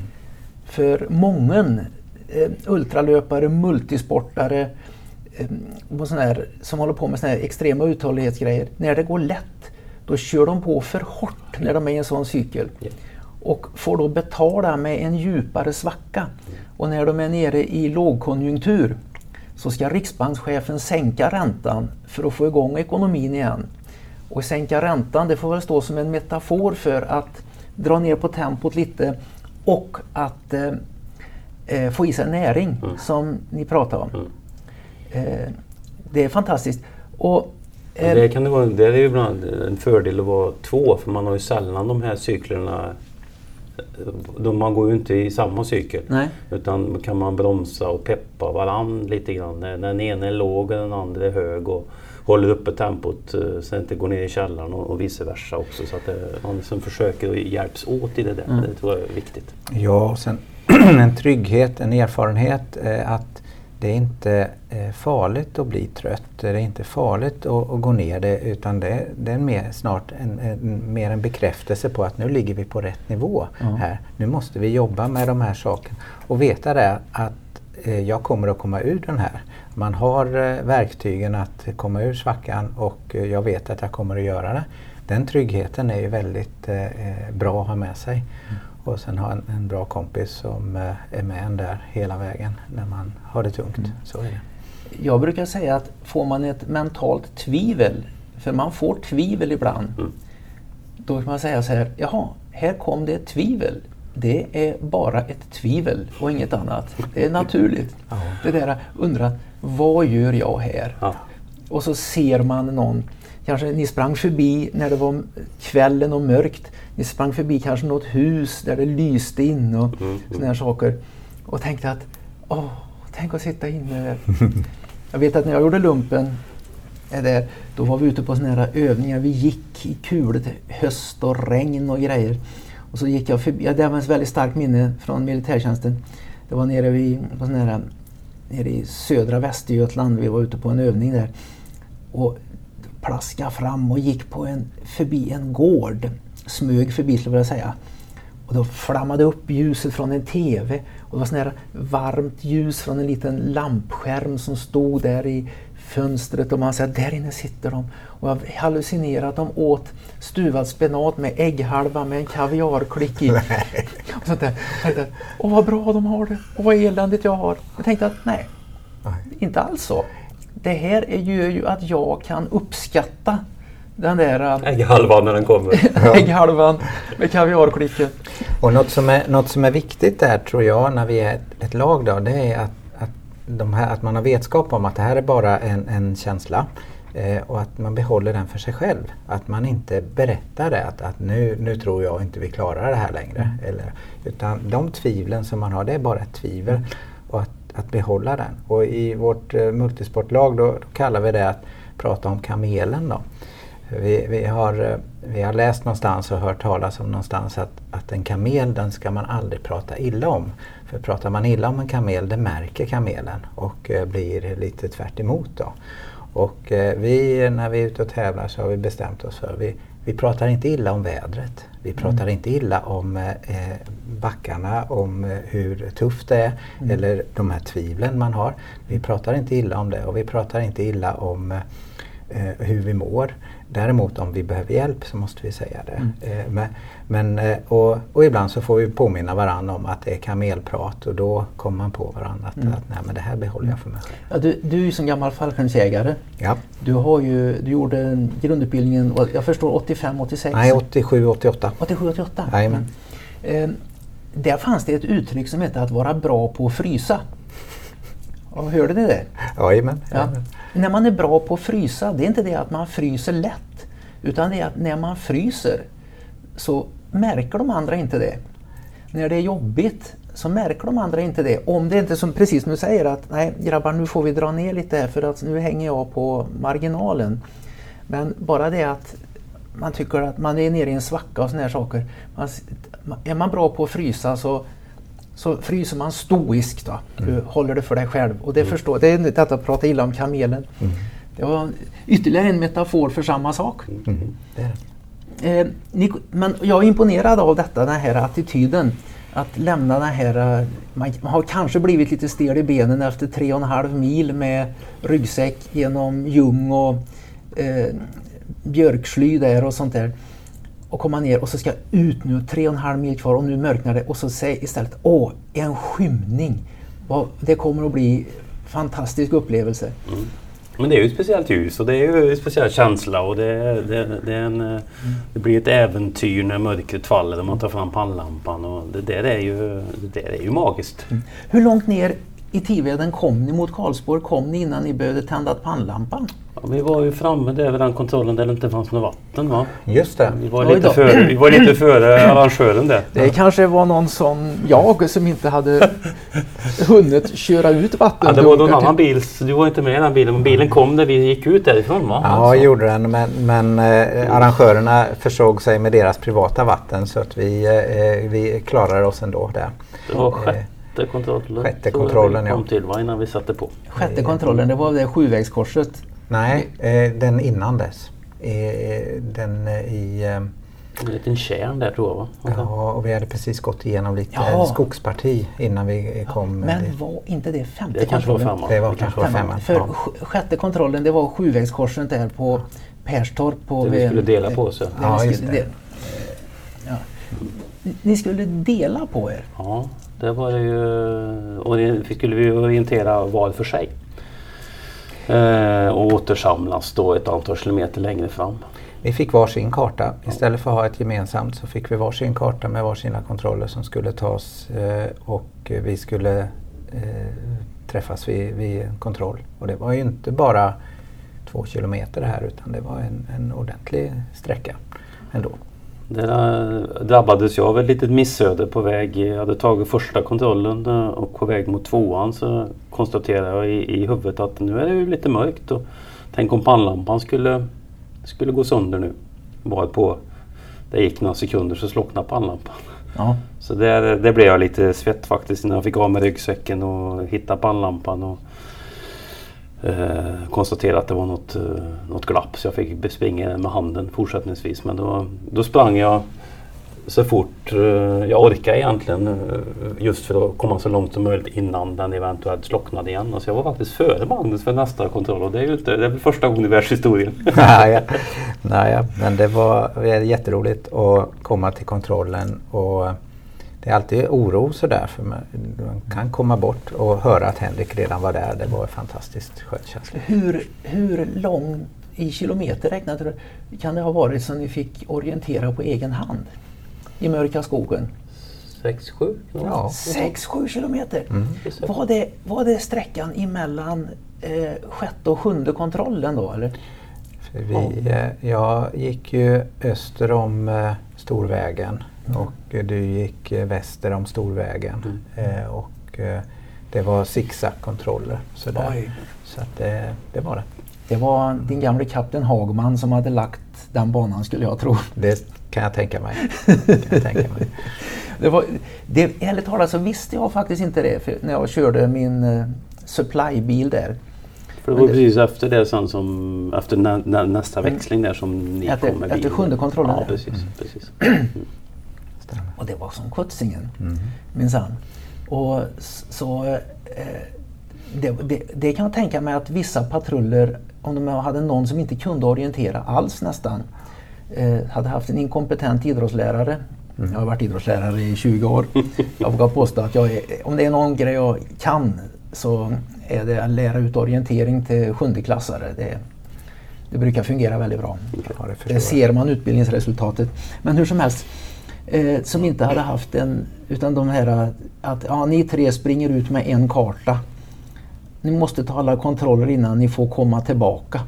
För många eh, ultralöpare, multisportare eh, här, som håller på med såna här extrema uthållighetsgrejer. När det går lätt, då kör de på för hårt när de är i en sån cykel. Och får då betala med en djupare svacka. Och när de är nere i lågkonjunktur så ska riksbankschefen sänka räntan för att få igång ekonomin igen. Och sänka räntan, det får väl stå som en metafor för att dra ner på tempot lite och att eh, eh, få i sig näring mm. som ni pratade om. Mm. Eh, det är fantastiskt. Och, eh, det, kan det, vara, det är ju ibland en fördel att vara två för man har ju sällan de här cyklerna de, man går ju inte i samma cykel. Nej. Utan kan man bromsa och peppa varann lite grann. Den ena är låg och den andra är hög. Och håller uppe tempot eh, så att det inte går ner i källaren och, och vice versa också. Så att det, man liksom försöker hjälps åt i det där. Mm. Det tror jag är viktigt. Ja, och sen <clears throat> en trygghet, en erfarenhet eh, att det är inte eh, farligt att bli trött. Det är inte farligt att, att gå ner det utan det, det är mer, snart en, en, mer en bekräftelse på att nu ligger vi på rätt nivå mm. här. Nu måste vi jobba med de här sakerna och veta det att eh, jag kommer att komma ur den här. Man har eh, verktygen att komma ur svackan och eh, jag vet att jag kommer att göra det. Den tryggheten är ju väldigt eh, eh, bra att ha med sig. Mm och sen ha en, en, bra kompis som eh, är med en där hela vägen när man har det tungt. Mm. Så är det. Jag brukar säga att får man ett mentalt tvivel, för man får tvivel ibland, mm. då kan man säga så här, jaha, här kom det ett tvivel. Det är bara ett tvivel och inget annat. Det är naturligt. Ja. Det där undra, vad gör jag här? Ja. Och så ser man någon Kanske ni sprang förbi när det var kvällen och mörkt. Ni sprang förbi kanske något hus där det lyste in och mm, mm. sådana här saker. Och tänkte att, åh, tänk att sitta inne där. jag vet att när jag gjorde lumpen där, då var vi ute på sådana här övningar. Vi gick i kulet, höst och regn och grejer. Och så gick jag förbi, ja, det var ett väldigt starkt minne från militärtjänsten. Det var nere, vid, på sån här, nere i södra Västergötland, vi var ute på en övning där. Och plaskade fram och gick på en, förbi en gård. Smög förbi skulle jag säga. Och då flammade upp ljuset från en TV och det var sån här varmt ljus från en liten lampskärm som stod där i fönstret och man sa där inne sitter de. Och jag hallucinerade att de åt stuvad spenat med ägghalva med en kaviarklick i. <laughs> och sånt där. Jag tänkte, åh vad bra de har det och vad eländigt jag har. Jag tänkte att nej, nej. inte alls så det här gör ju att jag kan uppskatta den där äh, ägghalvan när den kommer. <laughs> ägghalvan med kaviarklicken. Och något som, är, något som är viktigt där tror jag när vi är ett, ett lag då, det är att, att, de här, att man har vetskap om att det här är bara en, en känsla. Eh, och att man behåller den för sig själv. Att man inte berättar det att, att nu, nu tror jag inte vi klarar det här längre. Mm. Eller, utan de tvivlen som man har det är bara ett tvivel. Att behålla den. Och i vårt eh, multisportlag då, då, kallar vi det att prata om kamelen. Då. Vi, vi, har, eh, vi har läst någonstans och hört talas om någonstans att, att en kamel den ska man aldrig prata illa om. För pratar man illa om en kamel det märker kamelen och eh, blir lite tvärt emot då. Och vi, när vi är ute och tävlar så har vi bestämt oss för vi, vi pratar inte illa om vädret. Vi pratar mm. inte illa om eh, backarna, om eh, hur tufft det är mm. eller de här tvivlen man har. Vi pratar inte illa om det och vi pratar inte illa om eh, hur vi mår. Däremot om vi behöver hjälp så måste vi säga det. Mm. Eh, men, men eh, och, och, ibland så får vi påminna varandra om att det är kamelprat och då kommer man på varandra att, mm. att nej, men det här behåller jag för mig själv. Ja, du, du är som gammal fallskärmsjägare. Ja. Du, har ju, du gjorde grundutbildningen, jag förstår 85-86? Nej, 87-88. 87-88? Jajamän. Eh, där fanns det ett uttryck som hette att vara bra på att frysa. Och hörde ni det? Jajamän. Ja. När man är bra på att frysa, det är inte det att man fryser lätt. Utan det är att när man fryser så märker de andra inte det. När det är jobbigt så märker de andra inte det. Om det inte som precis som du säger att nej grabbar nu får vi dra ner lite här för att nu hänger jag på marginalen. Men bara det att man tycker att man är nere i en svacka och sådana här saker. Man, är man bra på att frysa så så fryser man stoiskt. Va? Du håller det för dig själv. Och det förstår Det är detta att prata illa om kamelen. Det var ytterligare en metafor för samma sak. Det. Eh, ni, men jag är imponerad av detta, den här attityden. Att lämna den här... eh, Man, man har kanske blivit lite stel i benen efter tre och en halv mil med ryggsäck genom ljung och eh, björksly där och sånt där. Och komma ner och så ska jag ut nu, tre och en halv mil kvar och nu mörknar det och så säg istället åh, en skymning. Det kommer att bli fantastisk upplevelse. Men det är ju ett speciellt ljus och det är ju en speciell känsla och det, det, det, en, eh, det blir ett äventyr när mörkret faller och man tar fram pannlampan. Och det där är ju, det där är ju magiskt. Hur långt ner i Tiveden kom ni mot Karlsborg? Kom ni innan ni började tända pannlampan? Ja, vi var ju framme där vid den kontrollen där det inte fanns något vatten va? Just det. Vi var Oj lite då. före, vi var lite före arrangören där. Det kanske var någon som jag som inte hade hunnit köra ut Ja, vattendunkar. det var någon annan bil, du var inte med i den bilen. Men bilen kom när vi gick ut därifrån va? Ja, gjorde den. Men, men eh, arrangörerna försåg sig med deras privata vatten så att vi, eh, vi klarade oss ändå där. Det var sjätte kontrollen. sjätte kontrollen, kom ja. till va, innan vi satte på. Sjätte kontrollen, det var det sjuvägskorset. Nej, eh, den innan dess. Eh, den eh, i... Eh, En liten tjärn där tror jag va? ja, och vi hade precis gått igenom lite Jaha. skogsparti innan vi kom. Men dit. var inte det femte Det kanske var kontrollen? femman. Det var kanske var Femman. För Ja. sj- sjätte kontrollen det var sjuvägskorset där på Perstorp. På Det vi skulle dela på oss, ja. Ja, det. ja. Ni skulle dela på er. Ja, det var det ju. Och det skulle vi orientera var för sig. Eh, och återsamlas då ett antal kilometer längre fram. Vi fick varsin karta. Istället för att ha ett gemensamt så fick vi varsin karta med varsina kontroller som skulle tas eh, och vi skulle eh, träffas vid, vid kontroll. Och det var ju inte bara två kilometer det här utan det var en, en ordentlig sträcka ändå. Där drabbades jag av ett litet missöde på väg. Jag hade tagit första kontrollen och på väg mot tvåan så konstaterade jag i, i huvudet att nu är det ju lite mörkt. Och tänk om pannlampan skulle, skulle gå sönder nu. Bara på, det gick några sekunder så slocknade pannlampan. Ja. Så där, där blev jag lite svett faktiskt när jag fick av med ryggsäcken och hitta pannlampan. Och, eh, konstatera att det var något, eh, något glapp så jag fick springa med handen fortsättningsvis. Men då, då sprang jag så fort eh, jag orkade egentligen eh, just för att komma så långt som möjligt innan den eventuellt slocknade igen. Så jag var faktiskt före Magnus för nästa kontroll och det är ju inte, det är första gången i världshistorien. <laughs> Nej, naja, men det var jätteroligt att komma till kontrollen och det är alltid oro sådär för man, man kan komma bort och höra att Henrik redan var där. Det var fantastiskt skön känsla. Hur, hur lång i kilometer räknat kan det ha varit som ni fick orientera på egen hand? I mörka skogen? 6-7? Ja. 6-7 kilometer. Mm. Var, det, var det sträckan emellan eh, sjätte och sjunde kontrollen då eller? För vi, eh, jag gick ju öster om eh, Storvägen och eh, du gick eh, väster om Storvägen. Eh, och eh, det var zigzag-kontroller. Så att det, det var det. Det var din gamle kapten Hagman som hade lagt den banan skulle jag tro. Det kan jag tänka mig. <laughs> Kan jag tänka mig. Det var, det, ärligt talat så visste jag faktiskt inte det för när jag körde min eh, supplybil där. För det var precis efter det sen som, efter nä, nä, nästa växling där som ni Efter- kom med efter bilen. sjunde kontrollen Ja, precis. precis. <clears throat> Och det var som skjutsingen Mm. minsann. Och så eh, det, det, det kan jag tänka mig att vissa patruller, om de hade någon som inte kunde orientera alls nästan, eh, hade haft en inkompetent idrottslärare. Jag har varit idrottslärare i 20 år. Jag vågar påstå att jag är, om det är någon grej jag kan så är det att lära ut orientering till sjundeklassare. Det, det brukar fungera väldigt bra. Ja, det Det ser man utbildningsresultatet. Men hur som helst, eh, som inte hade haft en, utan de här att ja, ni tre springer ut med en karta. Ni måste ta alla kontroller innan ni får komma tillbaka.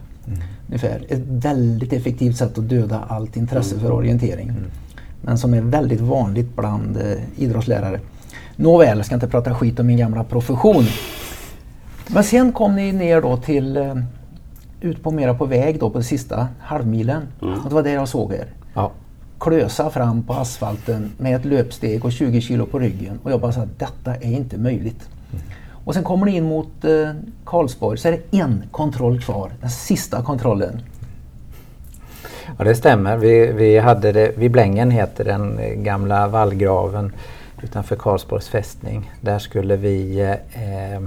Ungefär. Ett väldigt effektivt sätt att döda allt intresse för orientering. Men som är väldigt vanligt bland eh, idrottslärare. Nåväl, jag ska inte prata skit om min gamla profession. Men sen kom ni ner då till eh, ut på mera på väg då på sista halvmilen. Mm. Och det var där jag såg er. Ja. Klösa fram på asfalten med ett löpsteg och 20 kilo på ryggen. Och jag bara sa detta är inte möjligt. Mm. Och sen kommer ni in mot eh, Karlsborg så är det en kontroll kvar, den sista kontrollen. Ja det stämmer. Vi, vi hade det, vid Blängen heter den gamla vallgraven utanför Karlsborgs fästning. Där skulle vi eh,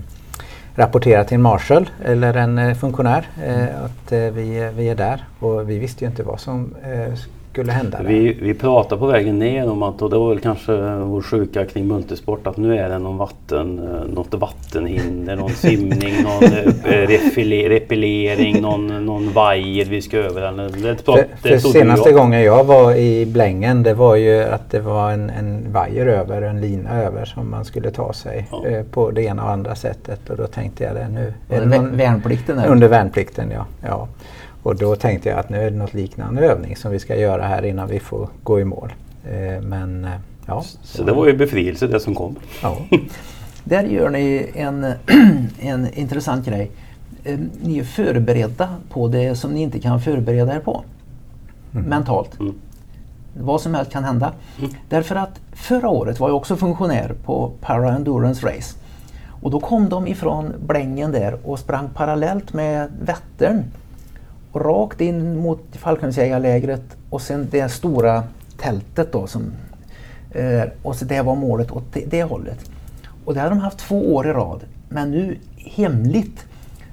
rapportera till en marshal eller en eh, funktionär eh, att eh, vi, vi är där. Och vi visste ju inte vad som eh, skulle hända. Vi, vi pratade på vägen ner om att, och det var väl kanske vår sjuka kring multisport, att nu är det någon vatten, eh, något vattenhinder, någon simning, någon eh, repellering, någon, någon vajer vi ska över. Det, för, det för senaste gången jag var i Blängen det var ju att det var en, en vajer över, en lina över som man skulle ta sig ja. eh, på det ena och andra sättet. Och då tänkte jag det nu. Under värnplikten? Under värnplikten ja. ja. Och då tänkte jag att nu är det något liknande övning som vi ska göra här innan vi får gå i mål. Eh, men eh, ja. Så det var ju befrielse det som kom. Ja. <laughs> Där gör ni en, <clears throat> en intressant grej. Eh, ni är förberedda på det som ni inte kan förbereda er på. Mm. Mentalt. Mm. Vad som helst kan hända. Mm. Därför att förra året var jag också funktionär på Para Endurance Race. Och då kom de ifrån Blängen där och sprang parallellt med Vättern rakt in mot fallskärmsjägarlägret och sen det stora tältet då som eh, och så det var målet åt det, det hållet. Och det hade de haft två år i rad. Men nu hemligt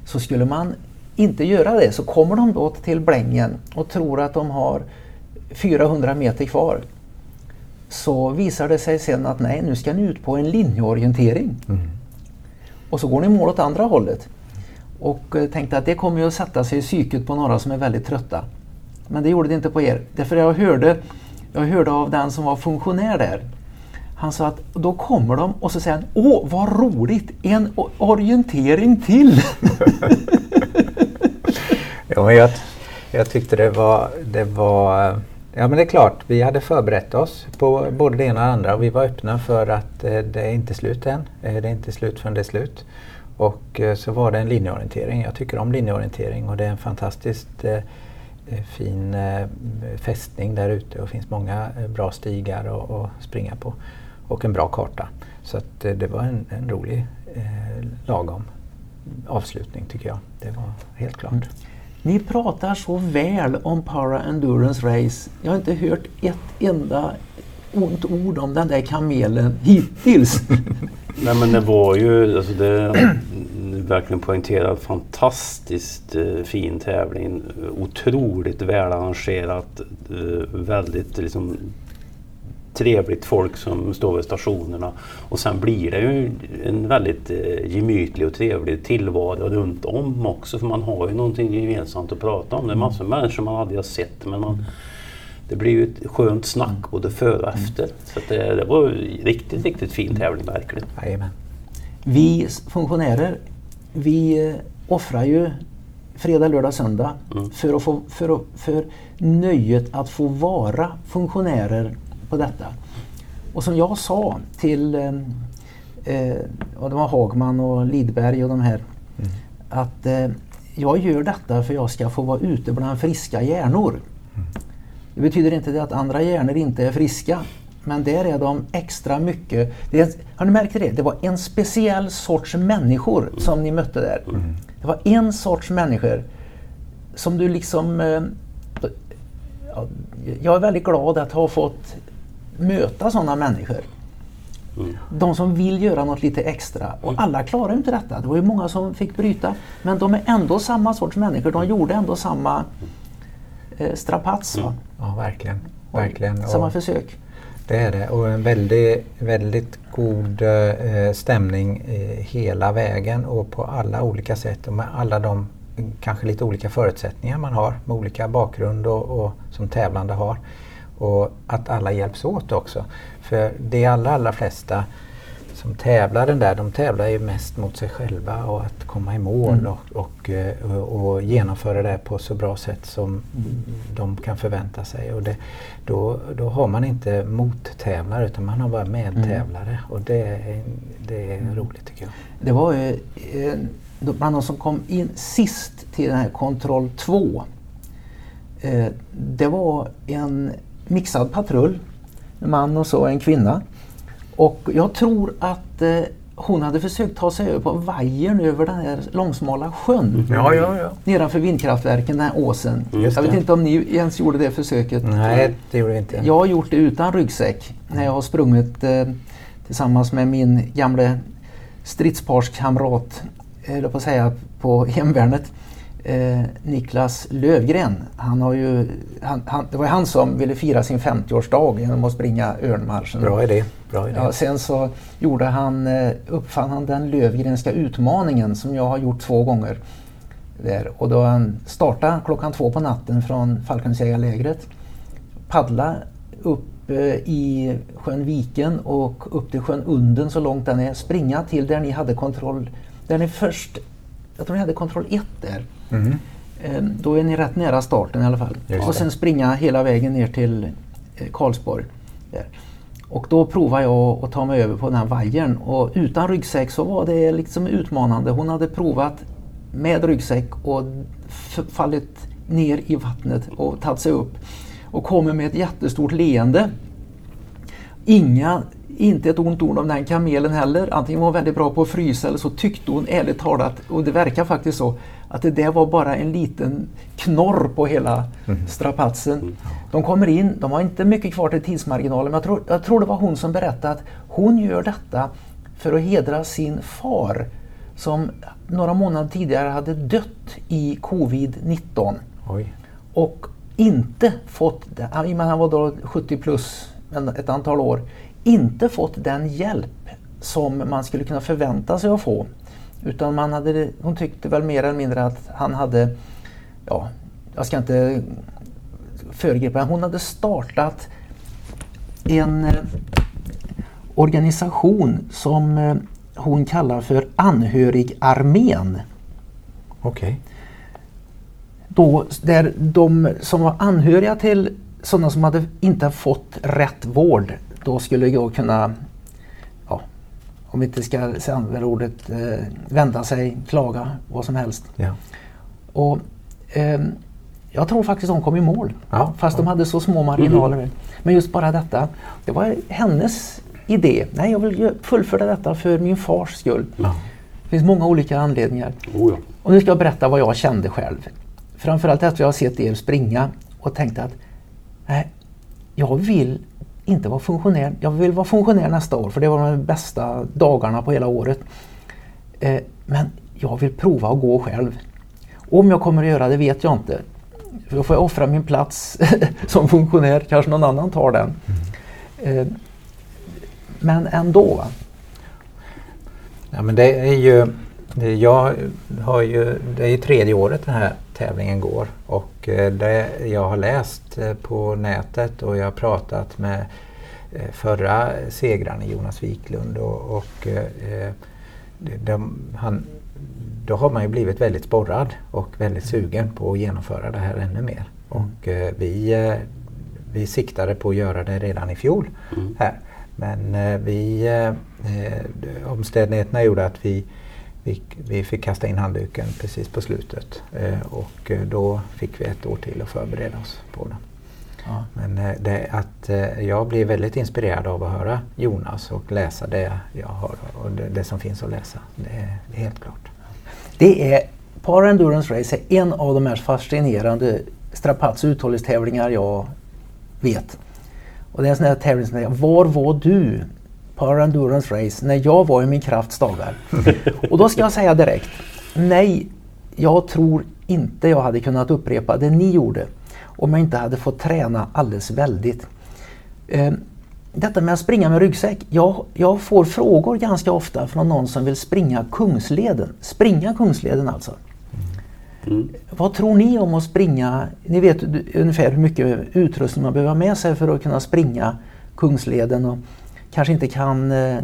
så skulle man inte göra det så kommer de då till Blängen och tror att de har 400 meter kvar. Så visar det sig sen att nej, nu ska ni ut på en linjeorientering. Mm. Och så går ni mål åt andra hållet. Och eh, tänkte att det kommer ju att sätta sig i psyket på några som är väldigt trötta. Men det gjorde det inte på er. Därför jag hörde, jag hörde av den som var funktionär där. Han sa att då kommer de och så säger han Åh vad roligt! En orientering till! <laughs> ja, men jag, jag tyckte det var, det var eh, Ja men det är klart, vi hade förberett oss på både det ena och det andra och vi var öppna för att eh, det är inte slut än. Eh, det är inte slut förrän det är slut. Och eh, så var det en linjeorientering. Jag tycker om linjeorientering och det är en fantastiskt eh, eh, fin fästning där ute och finns många bra stigar att springa på. Och en bra karta. Så att, det var en, en rolig lagom avslutning tycker jag. Det var helt klart. Mm. Ni pratar så väl om Para Endurance Race. Jag har inte hört ett enda ont ord om den där kamelen hittills. <laughs> Nej men det var ju, alltså det verkligen poängterat, fantastiskt eh, fin tävling. Otroligt välarrangerat, eh, väldigt liksom trevligt folk som står vid stationerna. Och sen blir det ju en väldigt eh, gemytlig och trevlig tillvaro runt om också för man har ju någonting gemensamt att prata om. Det är massor av människor man aldrig har sett men man det blir ju ett skönt snack både före och efter. Så det, det, var riktigt, riktigt fin tävling verkligen. Jajamän. Vi funktionärer, vi eh, offrar ju fredag, lördag, söndag mm. för, att få, för, för nöjet att få vara funktionärer på detta. Och som jag sa till eh och det var Hagman och Lidberg och de här mm. att eh, jag gör detta för jag ska få vara ute bland friska hjärnor. Mm. Det betyder inte det att andra hjärnor inte är friska. Men där är de extra mycket. Det har ni märkt det? Det var en speciell sorts människor som ni mötte där. Mm. Det var en sorts människor som du liksom... Eh, ja, jag är väldigt glad att ha fått möta sådana människor. Mm. De som vill göra något lite extra. Och alla klarar inte detta. Det var ju många som fick bryta. Men de är ändå samma sorts människor. De gjorde ändå samma eh, strapats. Mm. Ja, verkligen. verkligen. Samma och försök. Det är det och en väldigt, väldigt god eh, stämning eh, hela vägen och på alla olika sätt och med alla de kanske lite olika förutsättningar man har med olika bakgrund och, och som tävlande har. Och att alla hjälps åt också. För de allra, allra flesta som tävlar den där, de tävlar ju mest mot sig själva och att komma i mål mm. och, och, eh, och, och, genomföra det på så bra sätt som de kan förvänta sig. Och det, då, då har man inte mottävlare utan man har bara medtävlare mm. och det, är, det är mm. roligt tycker jag. Det var ju eh, bland de som kom in sist till den här kontroll 2. Eh, det var en mixad patrull. En man och så en kvinna. Och jag tror att eh, hon hade försökt ta sig över på vajern över den här långsmala sjön. Ja, ja, ja. Nedanför vindkraftverken, den här åsen. Just jag vet det. inte om ni ens gjorde det försöket. Nej, det gjorde vi inte. Jag har gjort det utan ryggsäck när jag har sprungit eh, tillsammans med min gamle stridsparskamrat, eh, höll jag på att säga, på hemvärnet. Eh, Niklas Lövgren. Han har ju, han, han, det var han som ville fira sin 50-årsdag genom att springa Örnmarschen. Bra idé. Bra idé. Ja, sen så gjorde han, eh, uppfann han den Lövgrenska utmaningen som jag har gjort två gånger. Där. Och då han startade klockan två på natten från Falkensägarlägret. Paddla upp eh, i sjön Viken och upp till sjön Unden så långt den är. Springa till där ni hade kontroll. Där ni först, jag tror ni hade kontroll 1 där. Mhm. Eh, Då är ni rätt nära starten i alla fall. Just Och det. sen springa hela vägen ner till eh, Karlsborg. Där. Och då provade jag att ta mig över på den här vajern och utan ryggsäck så var det liksom utmanande. Hon hade provat med ryggsäck och fallit ner i vattnet och tagit sig upp. Och kommer med ett jättestort leende. Inga, inte ett ont ord om den kamelen heller. Antingen var hon väldigt bra på att frysa eller så tyckte hon ärligt talat, och det verkar faktiskt så, att det där var bara en liten knorr på hela strapatsen. De kommer in, de har inte mycket kvar till tidsmarginalen, men jag tror, jag tror det var hon som berättade att hon gör detta för att hedra sin far som några månader tidigare hade dött i covid-19 Oj. och inte fått, i och med att han var då 70 plus ett antal år, inte fått den hjälp som man skulle kunna förvänta sig att få. Utan man hade, hon tyckte väl mer eller mindre att han hade, ja, jag ska inte föregripa, hon hade startat en eh, organisation som eh, hon kallar för Anhörigarmén Okej. då, där de som var anhöriga till sådana som hade inte fått rätt vård, då skulle jag kunna, ja, om vi inte ska använda ordet, eh, vända sig, klaga, vad som helst. Ja. Och, ehm, jag tror faktiskt de kom i mål, Ja, fast de hade så små marginaler. Men just bara detta, det var hennes idé. Nej, jag vill fullfölja detta för min fars skull. Det finns många olika anledningar. Oh. Och nu ska jag berätta vad jag kände själv. Framförallt efter att jag har sett er springa och tänkte att nej, jag vill inte vara funktionär. Jag vill vara funktionär nästa år för det var de bästa dagarna på hela året. Eh, men jag vill prova att gå själv. Om jag kommer att göra det vet jag inte. För Då får jag offra min plats <laughs> som funktionär. Kanske någon annan tar den. Eh, men ändå. Va? Ja, men det är ju, det- jag har ju, det är ju tredje året den här tävlingen går och eh, det jag har läst eh, på nätet och jag har pratat med eh, förra segraren Jonas Wiklund och, och de, han, då har man ju blivit väldigt sporrad och väldigt sugen på att genomföra det här ännu mer. Och eh, vi, vi siktade på att göra det redan i fjol Mm. här. Men vi, omständigheterna gjorde att vi, vi, vi fick kasta in handduken precis på slutet. Eh, och eh, då fick vi ett år till att förbereda oss på det. Ja. Men eh, det, att jag blir väldigt inspirerad av att höra Jonas och läsa det jag har och det, det som finns att läsa. Det är, det är helt klart. Det är Para Endurance Race är en av de mest fascinerande strapats och uthållighetstävlingar jag vet. Och det är en sån här tävling som säger, var var du Para Endurance Race när jag var i min krafts dagar? och då ska jag säga direkt, nej, jag tror inte jag hade kunnat upprepa det ni gjorde om jag inte hade fått träna alldeles väldigt. Eh, detta med att springa med ryggsäck. Jag, jag får frågor ganska ofta från någon som vill springa Kungsleden. Springa Kungsleden alltså. Mm. Vad tror ni om att springa? Ni vet ungefär hur mycket utrustning man behöver ha med sig för att kunna springa Kungsleden och kanske inte kan eh,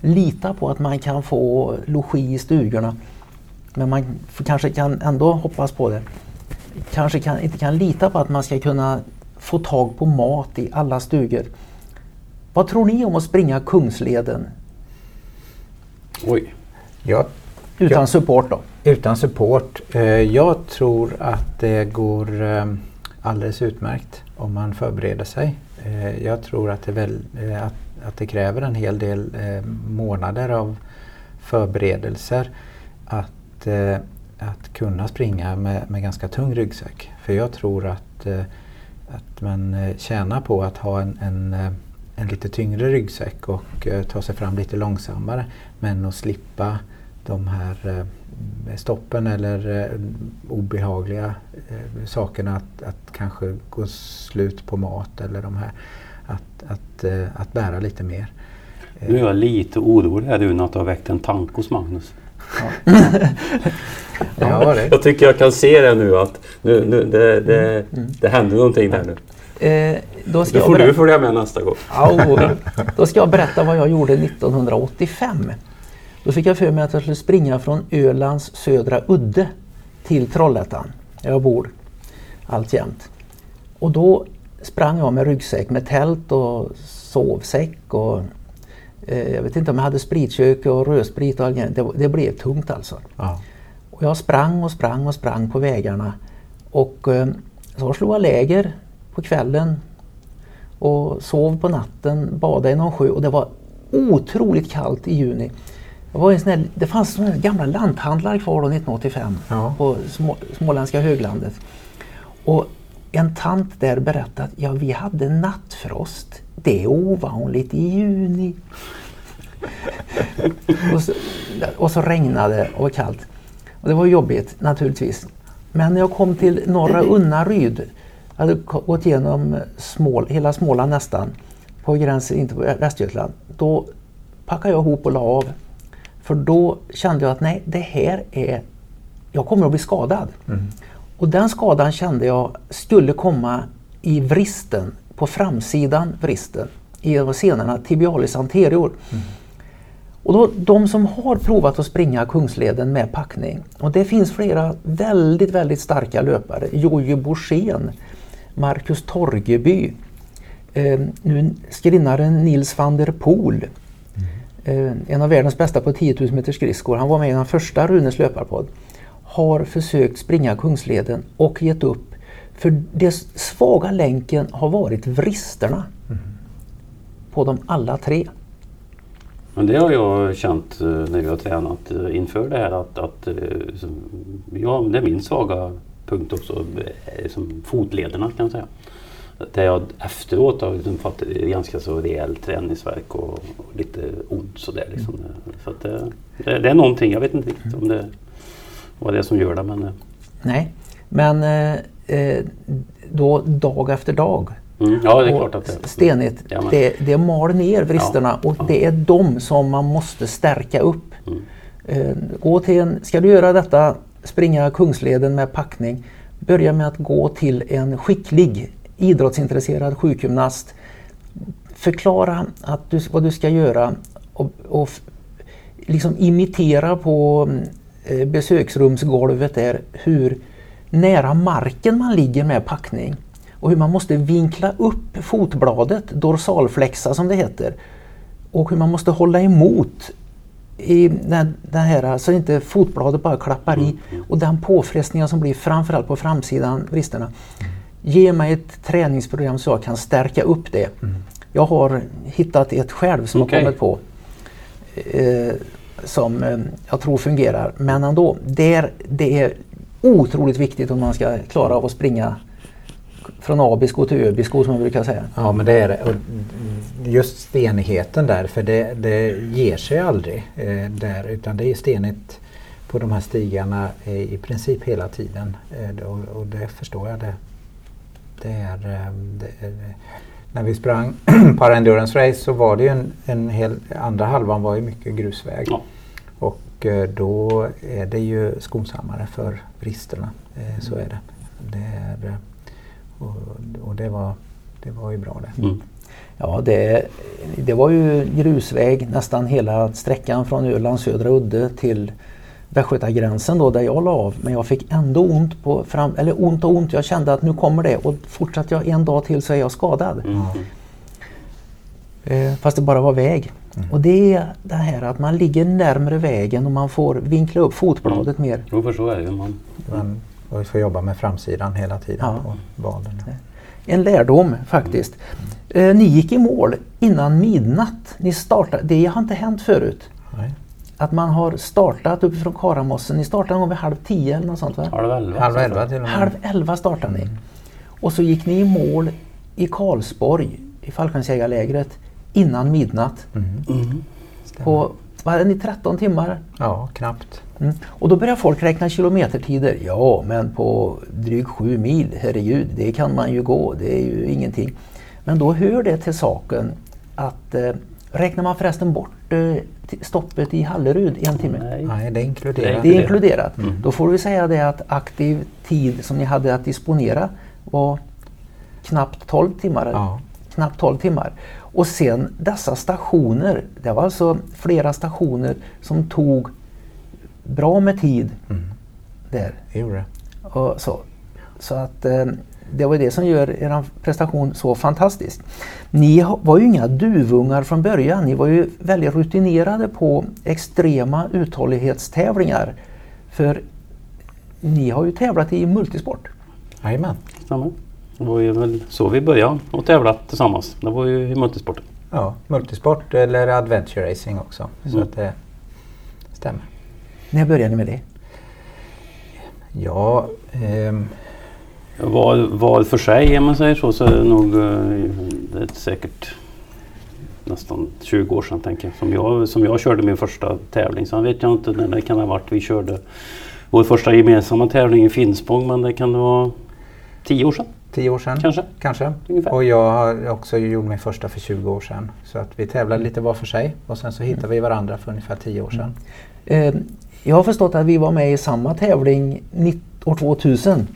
lita på att man kan få logi i stugorna. Men man kanske kan ändå hoppas på det. Kanske kan, inte kan lita på att man ska kunna få tag på mat i alla stugor. Vad tror ni om att springa Kungsleden Oj. Jag, utan Ja. support då? utan support, eh, jag tror att det går eh, alldeles utmärkt om man förbereder sig. Eh, jag tror att det, väl, att, att det kräver en hel del eh, månader av förberedelser att, eh, att kunna springa med, med ganska tung ryggsäck. För jag tror att, eh, att man eh, tjänar på att ha en, en, eh, en lite tyngre ryggsäck och eh, ta sig fram lite långsammare. Men att slippa de här stoppen eller obehagliga sakerna att, att kanske gå slut på mat eller de här att, att, att bära lite mer. Nu är jag lite orolig här nu att du har väckt en tanke hos Magnus. <laughs> Ja. ja, det. Jag tycker jag kan se det nu att nu, nu, det, det, mm. det händer någonting där nu. Eh, då ska det får du följa med nästa gång. Ja, <laughs> då ska jag berätta vad jag gjorde 1985. Då fick jag för mig att jag skulle springa från Ölands södra udde till Trollhättan. Där jag bor alltjämt. Och då sprang jag med ryggsäck med tält och sovsäck och Eh, jag vet inte om jag hade spritkök och rödsprit och allt det, det blev tungt alltså. Ja. Och jag sprang och sprang och sprang på vägarna. Och eh, så slog jag läger på kvällen och sov på natten, badade i någon sjö och det var otroligt kallt i juni. Det, var en sån här, det fanns såna gamla lanthandlar kvar då 1985 ja. på små, småländska höglandet. Och en tant där berättade att ja, vi hade nattfrost det är ovanligt i juni. och, så, och så regnade och var kallt. Och det var jobbigt naturligtvis. Men när jag kom till norra Unnaryd, jag hade gått igenom Smål, hela Småland nästan, på gränsen in till Västergötland, då packade jag ihop och la av. För då kände jag att nej, det här är, jag kommer att bli skadad. Mm. Och den skadan kände jag skulle komma i vristen på framsidan vristen i senorna tibialis anterior. Mm. Och då, de som har provat att springa Kungsleden med packning, och det finns flera väldigt, väldigt starka löpare. Jojje Borssén, Marcus Torgeby, eh, nu skrinnaren Nils van der Poel. Mm. Eh, en av världens bästa på 10 000 meter skridskor. Han var med i den första Runes löparpodd. Har försökt springa Kungsleden och gett upp för den svaga länken har varit vristerna mm. på de alla tre. Men det har jag känt eh, när vi har tränat eh, inför det här att, att eh, ja, det är min svaga punkt också, som fotlederna kan jag säga. Där jag efteråt har liksom fått ganska så rejäl träningsverk och, och lite ont sådär. Liksom. Mm. Så det, det, är någonting, jag vet inte riktigt om det vad det är som gör det. Men, Nej, men eh, då dag efter dag. Mm. Ja, det är klart att det Stenigt. Ja, det, det mal ner vristerna ja, och ja. det är de som man måste stärka upp. Mm. Eh, gå till en, ska du göra detta, springa Kungsleden med packning, börja med att gå till en skicklig idrottsintresserad sjukgymnast. Förklara att du, vad du ska göra och, och liksom imitera på eh, besöksrumsgolvet där hur nära marken man ligger med packning och hur man måste vinkla upp fotbladet, dorsalflexa som det heter, och hur man måste hålla emot i den, den här, så inte fotbladet bara klappar i och den påfrestningen som blir framförallt på framsidan, bristerna. Ge mig ett träningsprogram så jag kan stärka upp det. Mm. Jag har hittat ett själv som okay. har kommit på eh, som eh, jag tror fungerar. Men ändå, där, det är otroligt viktigt om man ska klara av att springa från abisko till öbisko som man brukar säga. Ja men det är det. Och just stenigheten där för det, det ger sig aldrig eh, där utan det är stenigt på de här stigarna eh, i princip hela tiden. Eh, och, och, det förstår jag. Det, det är, eh, det är när vi sprang <clears throat> para endurance race så var det ju en, en hel andra halvan var ju mycket grusväg. Ja. Eh, då är det ju skonsammare för bristerna. Eh, så är det. det är, och, och det, var, det var ju bra det. Mm. Ja, det, det var ju grusväg nästan hela sträckan från Ölands södra udde till Västgötagränsen då där jag la av. Men jag fick ändå ont på fram, eller ont och ont. Jag kände att nu kommer det och fortsatte jag en dag till så är jag skadad. Mm. Eh, fast det bara var väg. Mm. Och det är det här att man ligger närmre vägen och man får vinkla upp fotbladet mm. mer. Jo, för så är det. Man, man får jobba med framsidan hela tiden ja. på valen. En lärdom faktiskt. Eh, ni gick i mål innan midnatt. Ni startade, det har inte hänt förut. Nej. Att man har startat uppifrån Karamossen. Ni startade någon vid halv tio eller något sånt va? Halv elva. Halv elva till och med. Halv elva startade ni. Och så gick ni i mål i Karlsborg i fallskärmsjägarlägret innan midnatt. Mm. På, vad hade ni, 13 timmar? Ja, knappt. Mm. Och då börjar folk räkna kilometertider. Ja, men på drygt sju mil, herregud, det kan man ju gå, det är ju ingenting. Men då hör det till saken att eh, räknar man förresten bort stoppet i Hallerud en timme? Nej. Nej, det är inkluderat. Det är inkluderat. Mm. Då får vi säga det att aktiv tid som ni hade att disponera var knappt 12 timmar. Ja. Knappt 12 timmar. Och sen dessa stationer, det var alltså flera stationer som tog bra med tid Mm. där. Det gjorde det. Och så så att eh, det var det som gör er prestation så fantastisk. Ni var ju inga duvungar från början. Ni var ju väldigt rutinerade på extrema uthållighetstävlingar. För ni har ju tävlat i multisport. Jajamän. Stämmer. Det var ju väl så vi började och tävla tillsammans. Det var ju i multisporten. Ja, multisport eller adventure racing också. Så Mm. att det stämmer. När började ni med det? Ja, ehm, Val, val för sig om man säger så, så är det nog eh, det är säkert nästan 20 år sedan tänker jag. Som jag, som jag körde min första tävling. Sen vet jag inte när det kan ha varit vi körde vår första gemensamma tävling i Finspång men det kan det vara 10 år sedan tio år sedan kanske. kanske. Ungefär. Och jag har också gjort min första för 20 år sedan. Så att vi tävlade lite var för sig och sen så hittade vi varandra för ungefär 10 år sedan. Eh, jag har förstått att vi var med i samma tävling år 2000.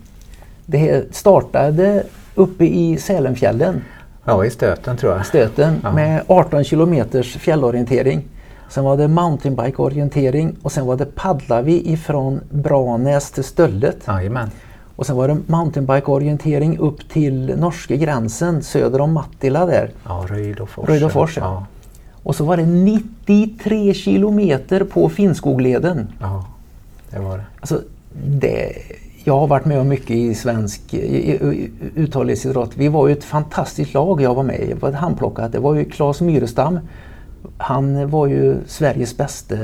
Det startade uppe i Sälenfjällen, Ja, i stöten tror jag. stöten, Ja. med 18 kilometers fjällorientering. Sen var det mountainbike-orientering och sen var det paddlar vi ifrån Branäs till Stöllet. Jajamän. Och sen var det mountainbike-orientering upp till norska gränsen söder om Mattila där. Ja, Röjdåfors. Röjdåfors, ja. ja. Och så var det 93 kilometer på Finnskogleden. Ja, det var det. Alltså, det, jag har varit med om mycket i svensk uthållighetsidrott. Vi var ju ett fantastiskt lag jag var med i. Det var handplockat. Det var ju Claes Myrestam. Han var ju Sveriges bästa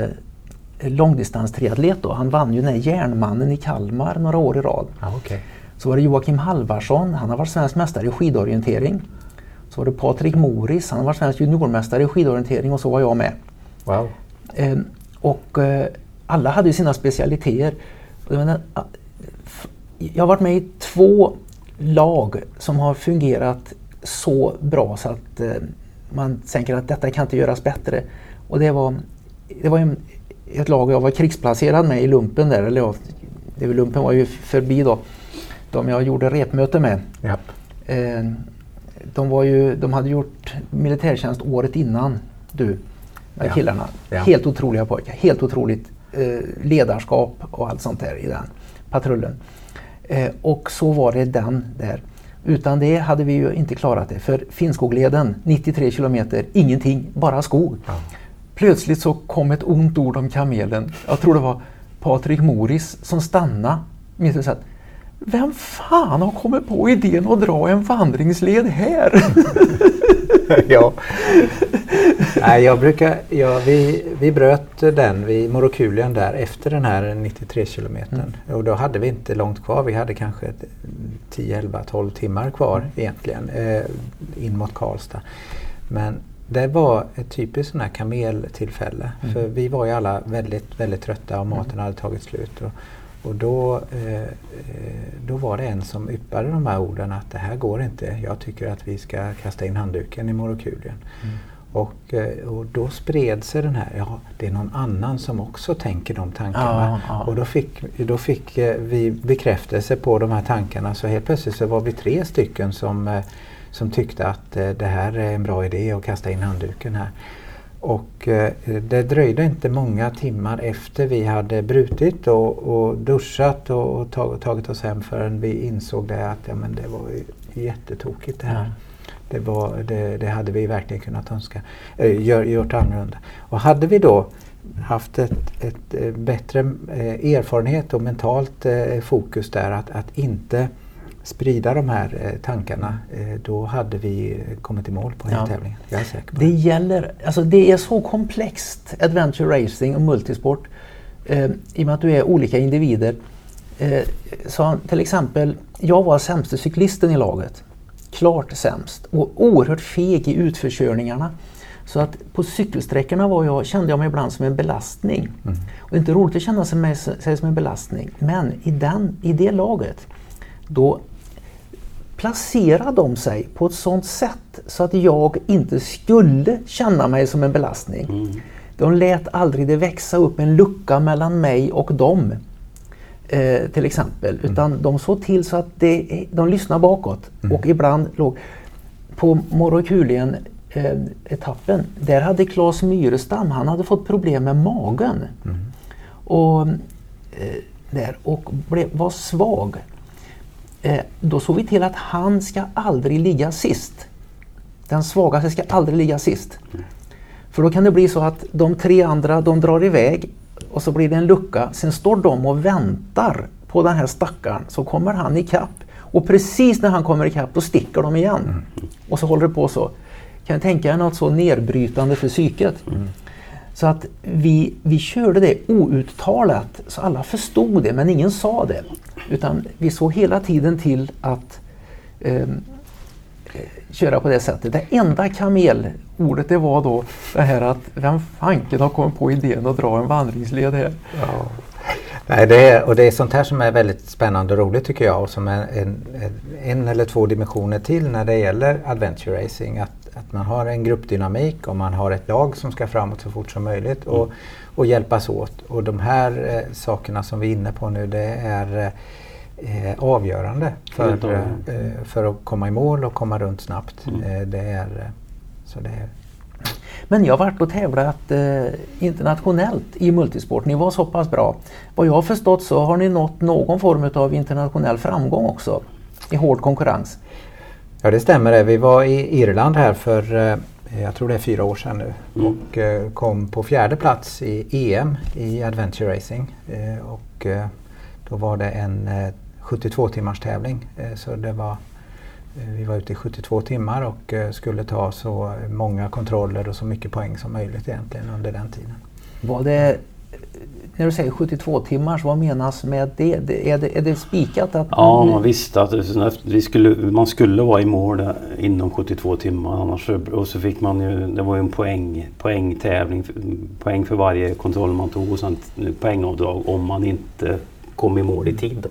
långdistanstriatlet då. Han vann ju den här järnmannen i Kalmar några år i rad. Ja, okej. Så var det Joakim Halvarsson, han har varit svensk mästare i skidorientering. Så var det Patrik Moris, han har varit svensk juniormästare i skidorientering och så var jag med. Wow. Eh, och eh, alla hade ju sina specialiteter. Jag, jag har varit med i två lag som har fungerat så bra så att eh, man tänker att detta kan inte göras bättre. Och det var, det var en, ett lag jag var krigsplacerad med i lumpen där. Eller ja, det, lumpen var ju förbi då. De jag gjorde repmöte med. Japp. Eh, de, var ju, de hade gjort militärtjänst året innan du, med Ja. killarna. Ja. Helt otroliga pojkar. Helt otroligt eh, ledarskap och allt sånt där i den patrullen. Eh, och så var det den där. Utan det hade vi ju inte klarat det. För Finnskogleden, 93 kilometer, ingenting, bara skog. Ja. Plötsligt så kom ett ont ord om kamelen. Jag tror det var Patrik Moris som stannade mitt i Vem fan har kommit på idén att dra en vandringsled här? <laughs> ja. Nej, jag brukar, ja, vi, vi bröt den vid Morokulien där efter den här 93 kilometern. Och då hade vi inte långt kvar. Vi hade kanske ett 10, 11, 12 timmar kvar egentligen eh, in mot Karlstad. Men det var ett typiskt sån här kameltillfälle. För vi var ju alla väldigt, väldigt trötta och maten hade tagit slut. Och, och då, eh, då var det en som yppade de här orden att det här går inte. Jag tycker att vi ska kasta in handduken i Morokulien. Och, eh, och då spred sig den här, ja det är någon annan som också tänker de tankarna. Ja, ja. Och då fick, då fick eh, vi bekräftelse på de här tankarna så helt plötsligt så var vi tre stycken som, som tyckte att det här är en bra idé att kasta in handduken här. Och eh, det dröjde inte många timmar efter vi hade brutit och, och duschat och, och tag, tagit oss hem förrän vi insåg det att ja, men det var jättetokigt det här. Ja. Det, var, det, det hade vi verkligen kunnat önska, äh, gör, gjort annorlunda. Och hade vi då haft ett, ett eh, bättre erfarenhet och mentalt fokus där att, att inte sprida de här eh, tankarna, eh, då hade vi kommit i mål på den ja. tävlingen. Jag är säker på det. det gäller, alltså det är så komplext, adventure racing och multisport, eh, i och med att du är olika individer. Eh, så till exempel, jag var sämste cyklisten i laget. Klart sämst och oerhört feg i utförkörningarna. Så att på cykelsträckorna var jag, kände jag mig ibland som en belastning. Mm. Och inte roligt att känna sig, sig som en belastning, men i, den, i det laget då placerade de sig på ett sådant sätt så att jag inte skulle känna mig som en belastning. Mm. De lät aldrig det växa upp en lucka mellan mig och dem. Eh, till exempel. Mm. Utan de såg till så att det, de lyssnade bakåt. Mm. Och ibland låg på Morokulien eh, etappen, där hade Claes Myrestam, han hade fått problem med magen. Mm. Och, eh, där, och blev, var svag. Eh, då såg vi till att han ska aldrig ligga sist. Den svagaste ska aldrig ligga sist. För då kan det bli så att de tre andra de drar iväg och så blir det en lucka. Sen står de och väntar på den här stackaren. Så kommer han ikapp. Och precis när han kommer ikapp då sticker de igen. Mm. Och så håller det på så. Kan du tänka er något så nedbrytande för psyket? Så att vi, vi körde det outtalat så alla förstod det men ingen sa det. Utan vi såg hela tiden till att ehm, eh, köra på det sättet. Det enda kamelordet det var då det här att vem fanken har kommit på idén att dra en vandringsled här? Ja. Nej, det är, och det är sånt här som är väldigt spännande och roligt tycker jag och som är en, en eller två dimensioner till när det gäller adventure racing. Att, att man har en gruppdynamik och man har ett lag som ska framåt så fort som möjligt och, mm. och hjälpas åt. Och de här eh, sakerna som vi är inne på nu det är eh, avgörande för, eh, för att komma i mål och komma runt snabbt. Mm. Eh, det är, eh, så det är, men jag har varit och tävlat eh, internationellt i multisport. Ni var så pass bra. Vad jag har förstått så har ni nått någon form av internationell framgång också i hård konkurrens. Ja det stämmer. Vi var i Irland här för eh, jag tror det är fyra år sedan nu mm. och eh, kom på fjärde plats i EM i Adventure Racing. Eh, och då var det en 72 timmars tävling. så det var vi var ute i 72 timmar och skulle ta så många kontroller och så mycket poäng som möjligt egentligen under den tiden. Var det när du säger 72 timmars, vad menas med det? Är det, är det spikat? Att ja, man visste att vi skulle, man skulle vara i mål inom 72 timmar. Annars, och så fick man ju, det var ju en poäng, poängtävling, poäng för varje kontroll man tog och sen poängavdrag om man inte kom i mål i tid.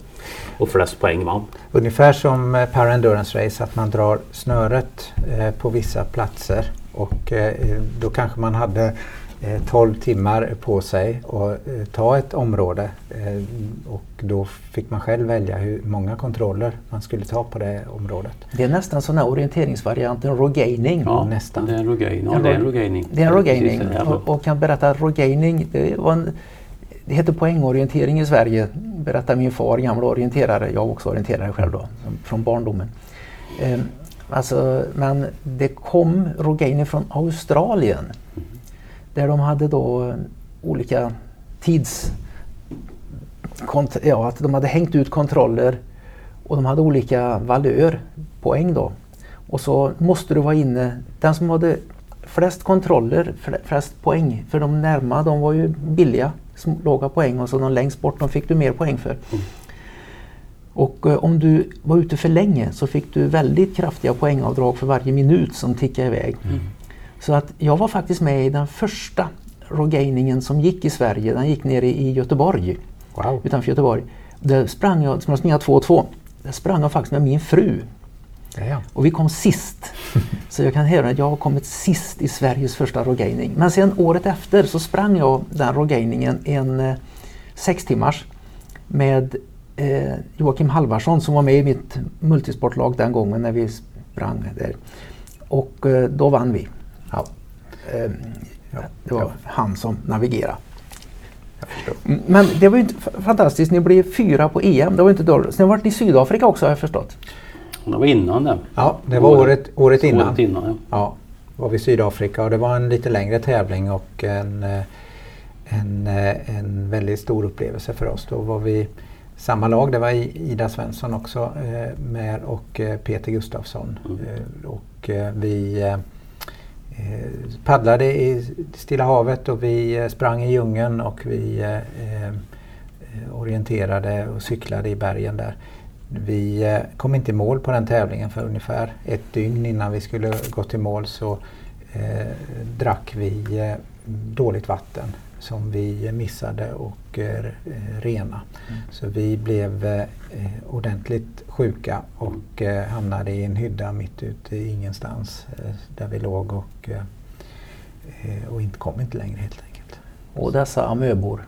Och flest poäng vann. Ungefär som eh, Power Endurance Race, att man drar snöret eh, på vissa platser och eh, då kanske man hade 12 eh, timmar på sig att eh, ta ett område eh, och då fick man själv välja hur många kontroller man skulle ta på det området. Det är nästan sån här orienteringsvarianten rogaining. Ja, nästan. det är en rogaining. Ja, det är en rogaining. Det är en rogaining. Och, och kan berätta att rogaining, det, var en, det heter poängorientering i Sverige, berättar min far, gamla orienterare. Jag var också orienterare själv då, från barndomen. Eh, alltså, men det kom rogaining från Australien. Där de hade då eh, olika tids... Ja, att de hade hängt ut kontroller och de hade olika valör, poäng då. Och så måste du vara inne, den som hade flest kontroller, flest poäng, för de närma de var ju billiga, låga poäng och så de längst bort de fick du mer poäng för. Mm. Och eh, om du var ute för länge så fick du väldigt kraftiga poängavdrag för varje minut som tickade iväg. Mm. Så att jag var faktiskt med i den första rogainingen som gick i Sverige. Den gick nere i Göteborg, wow. utanför Göteborg. Där sprang jag, som jag springa två och två, där sprang jag faktiskt med min fru. Ja. Och vi kom sist. <laughs> Så jag kan höra att jag har kommit sist i Sveriges första rogaining. Men sen året efter så sprang jag den rogainingen en eh, sex timmars med eh, Joakim Halvarsson som var med i mitt multisportlag den gången när vi sprang där. Och eh, då vann vi. Ja. Eh, det var han som navigerade. Men det var ju inte fantastiskt, ni blev fyra på EM. Det var inte dåligt. Sen var ni i Sydafrika också har jag förstått. Det var innan det. Ja, det var året, året innan. Året innan ja. ja. var vi i Sydafrika och det var en lite längre tävling och en, eh, en, eh, en väldigt stor upplevelse för oss. Då var vi samma lag. Det var Ida Svensson också eh, med och Peter Gustafsson. Mm. Och vi Eh, paddlade i Stilla havet och vi eh, sprang i djungeln och vi eh, orienterade och cyklade i bergen där. Vi kom inte i mål på den tävlingen för ungefär ett dygn innan vi skulle gå till mål så drack vi dåligt vatten som vi missade och eh, rena. Mm. Så vi blev eh, ordentligt sjuka och eh, hamnade i en hydda mitt ute i ingenstans där vi låg och, och inte kom inte längre helt enkelt. Och dessa amöbor.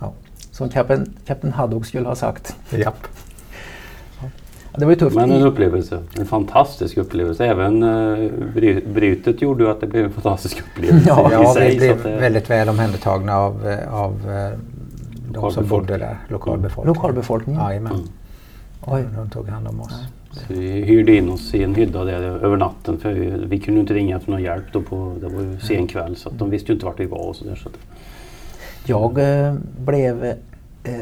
Ja. Som Kapten, Kapten Haddock skulle ha sagt. Japp. Det var ju tufft. Men en upplevelse. En fantastisk upplevelse. Även uh, brytet gjorde ju att det blev en fantastisk upplevelse Ja, i Ja, sig. vi så blev eh, väldigt väl omhändertagna av, eh, av eh, de som bodde där, lokalbefolkningen. Lokalbefolkningen? Jajamän. Mm. Oj. De tog hand om oss. Så vi hyrde in oss i en hydda där över natten för vi, vi kunde inte ringa efter någon hjälp då på, det var ju sen kväll så att de visste ju inte vart vi var och sådär. Så att, Jag eh, blev, eh,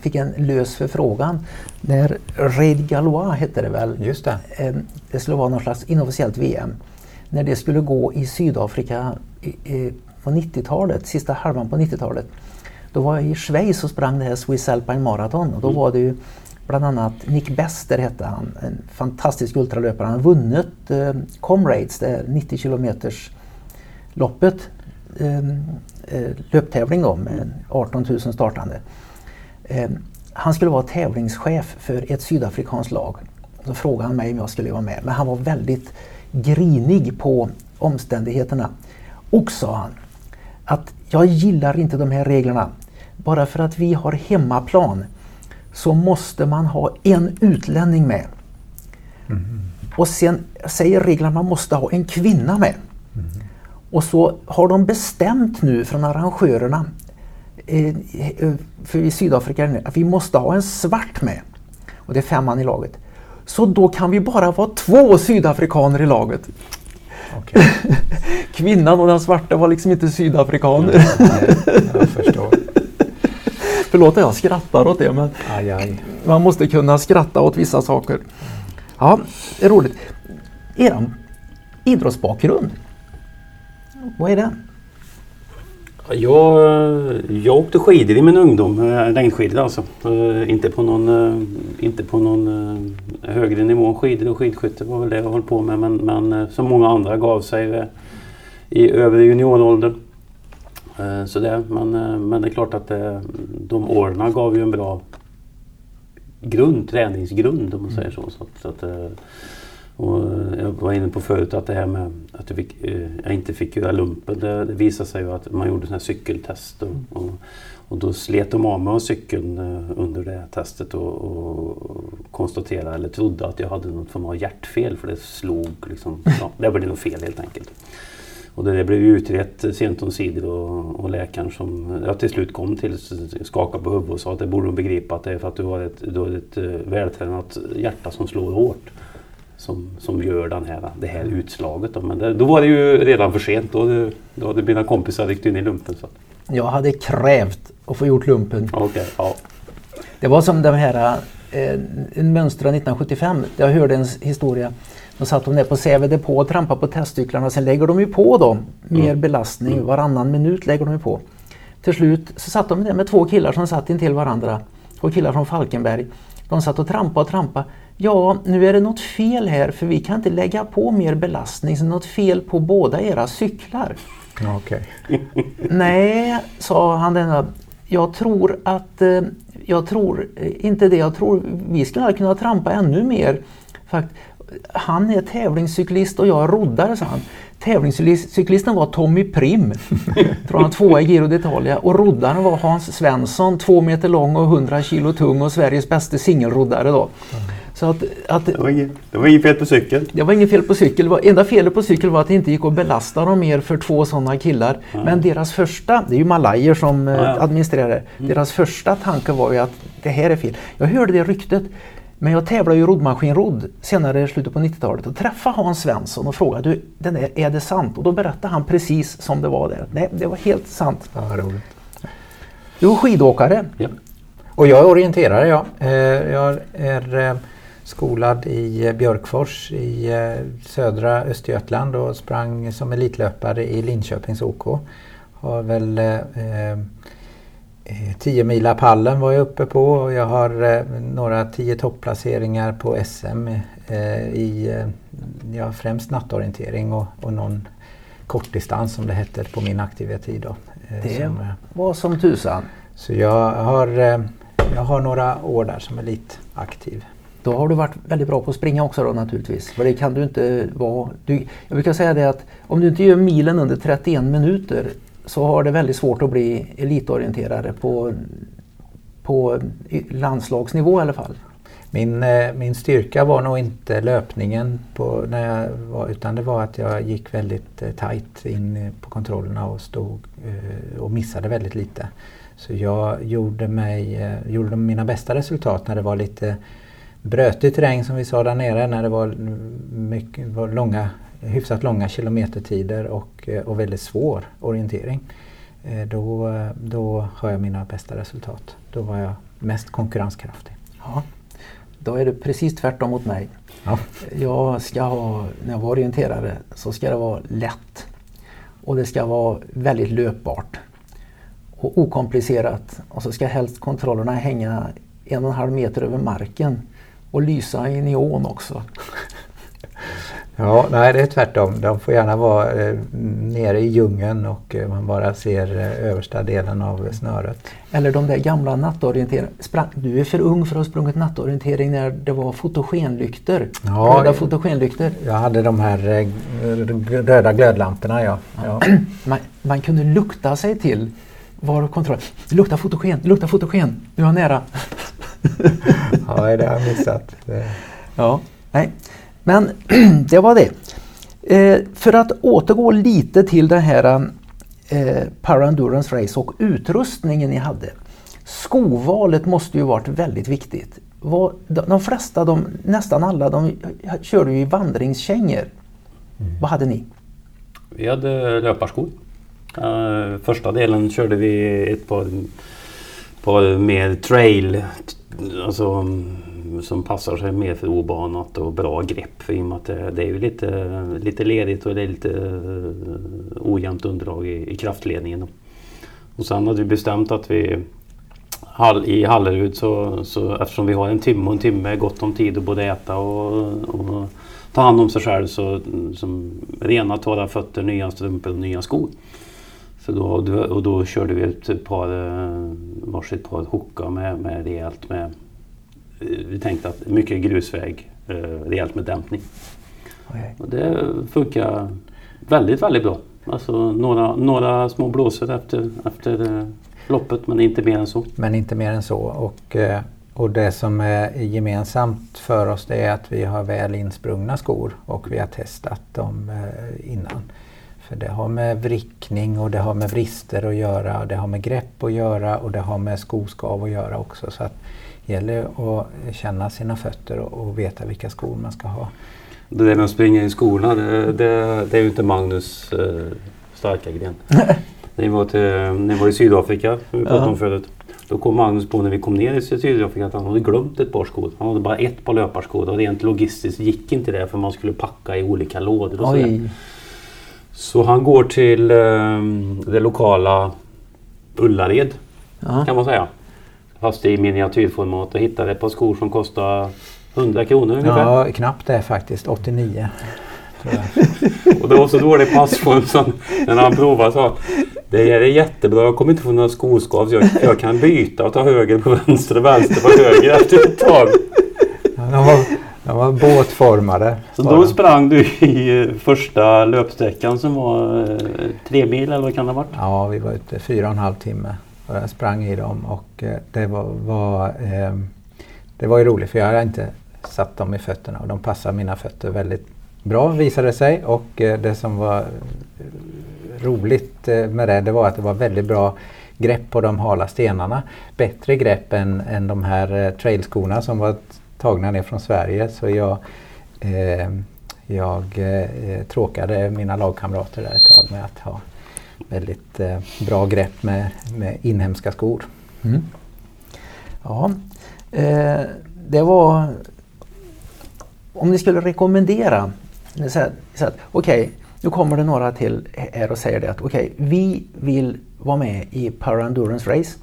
fick en lös förfrågan när Raid Galois hette det väl. Just det. Eh, det skulle vara någon slags inofficiellt VM. När det skulle gå i Sydafrika på 90-talet, sista halvan på 90-talet. Då var jag i Schweiz och sprang det här Swiss Alpine Marathon och då var det ju bland annat Nick Bester hette han, en fantastisk ultralöpare. Han har vunnit eh, Comrades, det här 90 kilometers loppet, eh, eh, löptävling då med 18 000 startande. Eh, han skulle vara tävlingschef för ett sydafrikanskt lag. Så frågade han mig om jag skulle vara med, men han var väldigt grinig på omständigheterna. Och sa han att jag gillar inte de här reglerna. Bara för att vi har hemmaplan så måste man ha en utlänning med. Och sen säger reglerna att man måste ha en kvinna med. Och så har de bestämt nu från arrangörerna för i Sydafrika nu, att vi måste ha en svart med. Och det är fem man i laget. Så då kan vi bara vara två sydafrikaner i laget. Okej. <laughs> Kvinnan och den svarta var liksom inte sydafrikaner. Jag förstår. <laughs> Förlåt att jag skrattar åt det men Aj, aj. man måste kunna skratta åt vissa saker. Ja, det är roligt. Er idrottsbakgrund, vad är det? Jag, jag åkte skidor i min ungdom, eh, längdskidor alltså. Eh, inte på någon, eh, inte på någon högre nivå. än Skidor och skidskytte var väl det jag höll på med. Men, men som många andra gav sig i övre junioråldern. Så det, men, men det är klart att det, de åren gav ju en bra grund, träningsgrund om man säger så. så, att, så att, och jag var inne på förut att det här med att jag, fick, eh, jag inte fick göra lumpen, det, det visade sig ju att man gjorde sådana här cykeltest och, och, och då slet de av mig av cykeln eh, under det testet och, och konstaterade eller trodde att jag hade något form av hjärtfel för det slog liksom, <laughs> ja, det blev nog fel helt enkelt. Och det blev utrett sent omsider och, och läkaren som jag till slut kom till skakade på huvudet och sa att det borde de begripa att det är för att du har ett, du har ett eh, vältränat hjärta som slår hårt. Som, som gör den här, det här utslaget. Då. Men det, då var det ju redan för sent. Då, då hade mina kompisar ryckt in i lumpen. Så. Jag hade krävt att få gjort lumpen. Okej, ja. Det var som de här eh, en mönstra 1975. Jag hörde en historia. Då satt de där på Säve depå och trampade på testcyklarna. Sen lägger de ju på dem mer belastning. Varannan minut lägger de ju på. Till slut så satt de där med två killar som satt intill varandra. Två killar från Falkenberg. De satt och trampade och trampade. Ja, nu är det något fel här för vi kan inte lägga på mer belastning. Så något fel på båda era cyklar. Okej. <laughs> Nej, sa han denna. Jag tror att, eh, jag tror eh, inte det. Jag tror vi skulle kunna trampa ännu mer. Fakt, han är tävlingscyklist och jag är roddare, sa han. Tävlingscyklisten var Tommy Prim, <laughs> tror han tvåa i Giro d'Italia. Och roddaren var Hans Svensson, två meter lång och 100 kilo tung och Sveriges bästa singelroddare då. Så att, att Det, var inget, det var inget fel på cykeln. det var inget fel på cykel. Det var- Enda felet på cykel var att det inte gick att belasta dem mer för två sådana killar. Men deras första, det är ju malajer som eh, Ja, ja. administrerar det. Deras första tanke var ju att det här är fel. Jag hörde det ryktet. Men jag tävlade ju roddmaskinrodd senare i slutet på 90-talet och träffade Hans Svensson och frågade du, den där, är det sant? Och då berättade han precis som det var där. Nej, det var helt sant. Ja, roligt. Du är skidåkare Ja. Och jag är orienterare ja. Eh, jag är eh, skolad i Björkfors i södra Östergötland och sprang som elitlöpare i Linköpings OK. Har väl eh, 10 mila pallen var jag uppe på och jag har eh, några 10 topplaceringar på SM eh, i eh, ja, främst nattorientering och, och någon kortdistans som det hette på min aktiva tid. Då, det som, var som tusan. Så jag har, jag har några år där som elitaktiv. Då har du varit väldigt bra på att springa också då naturligtvis. För det kan du inte vara. Du, jag brukar säga det att om du inte gör milen under 31 minuter så har det väldigt svårt att bli elitorienterare på, på landslagsnivå i alla fall. Min, eh, min styrka var nog inte löpningen på, när jag var, utan det var att jag gick väldigt eh, tajt in på kontrollerna och stod eh, och missade väldigt lite. Så jag gjorde, mig, gjorde mina bästa resultat när det var lite brötig terräng som vi sa där nere, när det var, mycket, var långa hyfsat långa kilometertider och, eh, och väldigt svår orientering. Eh, då, då har jag mina bästa resultat. Då var jag mest konkurrenskraftig. Ja. Då är det precis tvärtom mot mig. Ja. Jag ska ha, när jag var orienterare så ska det vara lätt. Och det ska vara väldigt löpbart. Och okomplicerat. Och så ska helst kontrollerna hänga en och en halv meter över marken. Och lysa i neon också. <laughs> Ja, nej det är tvärtom. De får gärna vara eh, nere i djungeln och eh, man bara ser eh, översta delen av snöret. Eller de där gamla nattorienteringarna. Du är för ung för att ha sprungit nattorientering när det var fotogenlyktor. Ja, röda fotogenlyktor. Jag hade de här eh, röda glödlamporna ja. ja. <clears throat> Man, man, kunde lukta sig till var kontroll. Det luktar fotogen, det luktar fotogen. Nu är jag nära. <laughs> ja, det har jag missat. Ja, nej. Men <clears throat> det var det. Eh, för att återgå lite till det här eh, Para Endurance Race och utrustningen ni hade. Skovalet måste ju varit väldigt viktigt. Var, de flesta, de, nästan alla, de körde ju i vandringskängor. Mm. Vad hade ni? Vi hade löparskor. Uh, första delen körde vi ett par, par mer trail, alltså som passar sig mer för obanat och bra grepp. För i och med att det, det är ju lite, lite ledigt och det är lite eh, ojämnt underlag i, i kraftledningen. Och sen hade vi bestämt att vi i Hallerud så, så eftersom vi har en timme och en timme gott om tid att både äta och, och ta hand om sig själv så mm, som rena torra fötter, nya strumpor och nya skor. Så då, och då körde vi ett par, eh, varsitt par hookar med, med rejält med vi tänkte att mycket grusväg, eh, rejält med dämpning. Okay. Och det funkar väldigt, väldigt bra. Alltså några, några små blåsor efter, efter eh, loppet men inte mer än så. Men inte mer än så. Och, eh, och det som är gemensamt för oss det är att vi har väl insprungna skor och vi har testat dem innan. För det har med vrickning och det har med brister att göra, och det har med grepp att göra och det har med skoskav att göra också. Så att gäller att känna sina fötter och, veta vilka skor man ska ha. Det där med att springa i skorna, det, det, det är ju inte Magnus eh, starka gren. <laughs> ni, var till, ni var i Sydafrika, vi pratade om förut. Då kom Magnus på när vi kom ner i Sydafrika att han hade glömt ett par skor. Han hade bara ett par löparskor och rent logistiskt gick inte det för man skulle packa i olika lådor och sådär. Så han går till eh, det lokala Ullared ja. kan man säga. Fast i miniatyrformat och hittade ett par skor som kostar 100 kronor ungefär. Ja, knappt det faktiskt. 89. <laughs> och det var så dålig passform så när han provade sa Det är jättebra, jag kommer inte få några skoskav så jag, jag kan byta och ta höger på vänster och vänster på höger efter ett tag. Ja, de, var, de var båtformade. Så då sprang du i första löpsträckan som var eh, tre mil eller vad kan det ha varit? Ja, vi var ute fyra och en halv timme. Och jag sprang i dem och eh, det var, var eh, det var ju roligt för jag hade inte satt dem i fötterna och de passade mina fötter väldigt bra visade det sig. Och eh, det som var roligt med det, det var att det var väldigt bra grepp på de hala stenarna. Bättre grepp än, än de här trailskorna som var tagna ner från Sverige. Så jag, eh, jag eh, tråkade mina lagkamrater där ett tag med att ha väldigt eh, bra grepp med, med inhemska skor. Mm. Ja, eh, det var... Om ni skulle rekommendera, okej, okay, nu kommer det några till här och säger det att okej, okay, vi vill vara med i Power Endurance Race.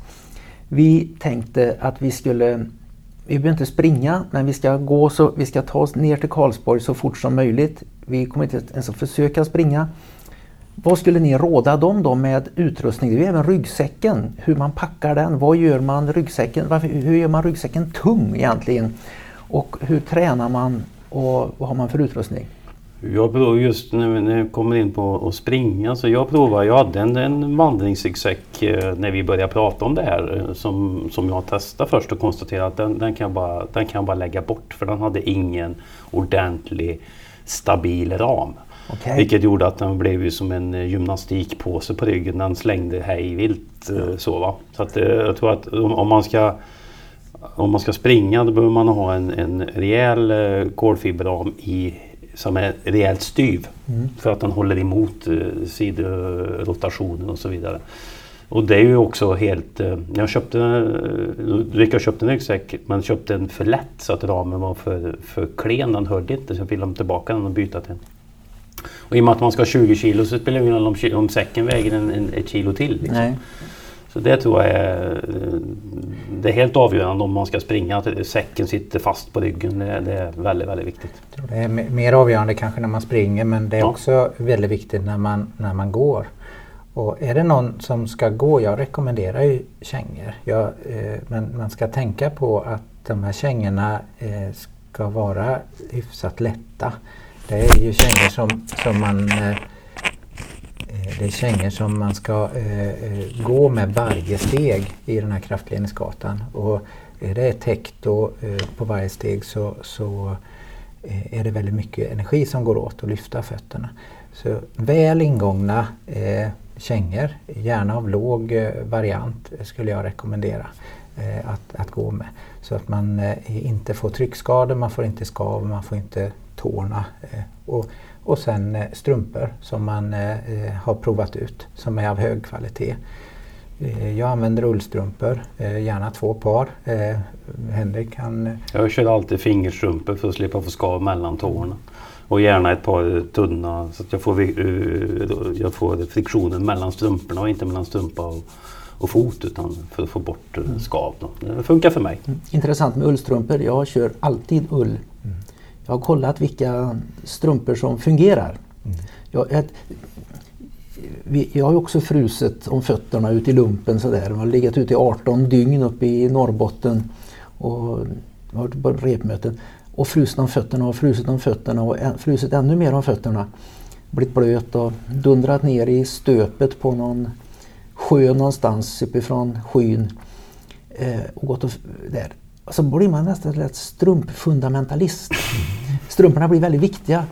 Vi tänkte att vi skulle, vi behöver inte springa, men vi ska gå så, vi ska ta oss ner till Karlsborg så fort som möjligt. Vi kommer inte ens att försöka springa. Vad skulle ni råda dem då med utrustning? Det är även ryggsäcken, hur man packar den. Vad gör man ryggsäcken? Varför, hur gör man ryggsäcken tung egentligen? Och hur tränar man och vad har man för utrustning? Jag provar just när vi kommer in på att springa så jag provar, jag hade en, en vandringsryggsäck eh, när vi började prata om det här eh, som, som jag testade först och konstaterade att den, den, kan bara, den kan bara lägga bort för den hade ingen ordentlig stabil ram. Okay. Vilket gjorde att den blev ju som en eh, gymnastikpåse på ryggen. Den slängde hej vilt mm. så va. Så att, jag tror att om man ska om man ska springa då behöver man ha en, en rejäl kolfiberram i som är rejält styv. Mm. För att den håller emot eh, sidorotationen och så vidare. Och det är ju också helt... Eh, jag köpte, eh, Rickard köpte en ryggsäck men köpte den för lätt så att ramen var för, för klen. Den hörde inte så jag fick lämna tillbaka den och byta till. Och i och med att man ska ha 20 kilo så spelar det ingen roll om, om säcken väger en, en, ett kilo till. Liksom. Så det tror jag är, det är helt avgörande om man ska springa, att säcken sitter fast på ryggen. Det, det är väldigt, väldigt viktigt. Det är mer avgörande kanske när man springer men det är ja. också väldigt viktigt när man, när man går. Och är det någon som ska gå, jag rekommenderar ju kängor. Jag, eh, men man ska tänka på att de här kängorna eh, ska vara hyfsat lätta. Det är ju kängor som, som man eh, Eh, det är kängor som man ska eh, eh, gå med varje steg i den här kraftledningsgatan. Och är det täckt då, eh, på varje steg så, så eh, är det väldigt mycket energi som går åt att lyfta fötterna. Så väl ingångna eh, kängor, gärna av låg eh, variant, skulle jag rekommendera eh, att, att gå med. Så att man eh, inte får tryckskador, man får inte skav, man får inte tårna. Eh, och och sen eh, strumpor som man eh, eh, har provat ut som är av hög kvalitet. Jag använder ullstrumpor, gärna två par. Henrik kan... Jag kör alltid fingerstrumpor för att slippa få skav mellan tårna. Och gärna ett par tunna så att jag får, jag får friktionen mellan strumporna och inte mellan strumpa och, och fot utan för att få bort skav. Det funkar för mig. Mm. Intressant med ullstrumpor. Jag kör alltid ull jag har kollat vilka strumpor som fungerar. Mm. Jag, ett, vi, jag har också frusit om fötterna ute i lumpen sådär. Jag har legat ute i 18 dygn uppe i Norrbotten och varit på repmöten. Och frusit om fötterna och frusit om fötterna och frusit ännu mer om fötterna. Blivit blöt och dundrat ner i stöpet på någon sjö någonstans uppifrån skyn. Eh, och gått och, där så blir man nästan lätt strumpfundamentalist. Strumporna blir väldigt viktiga.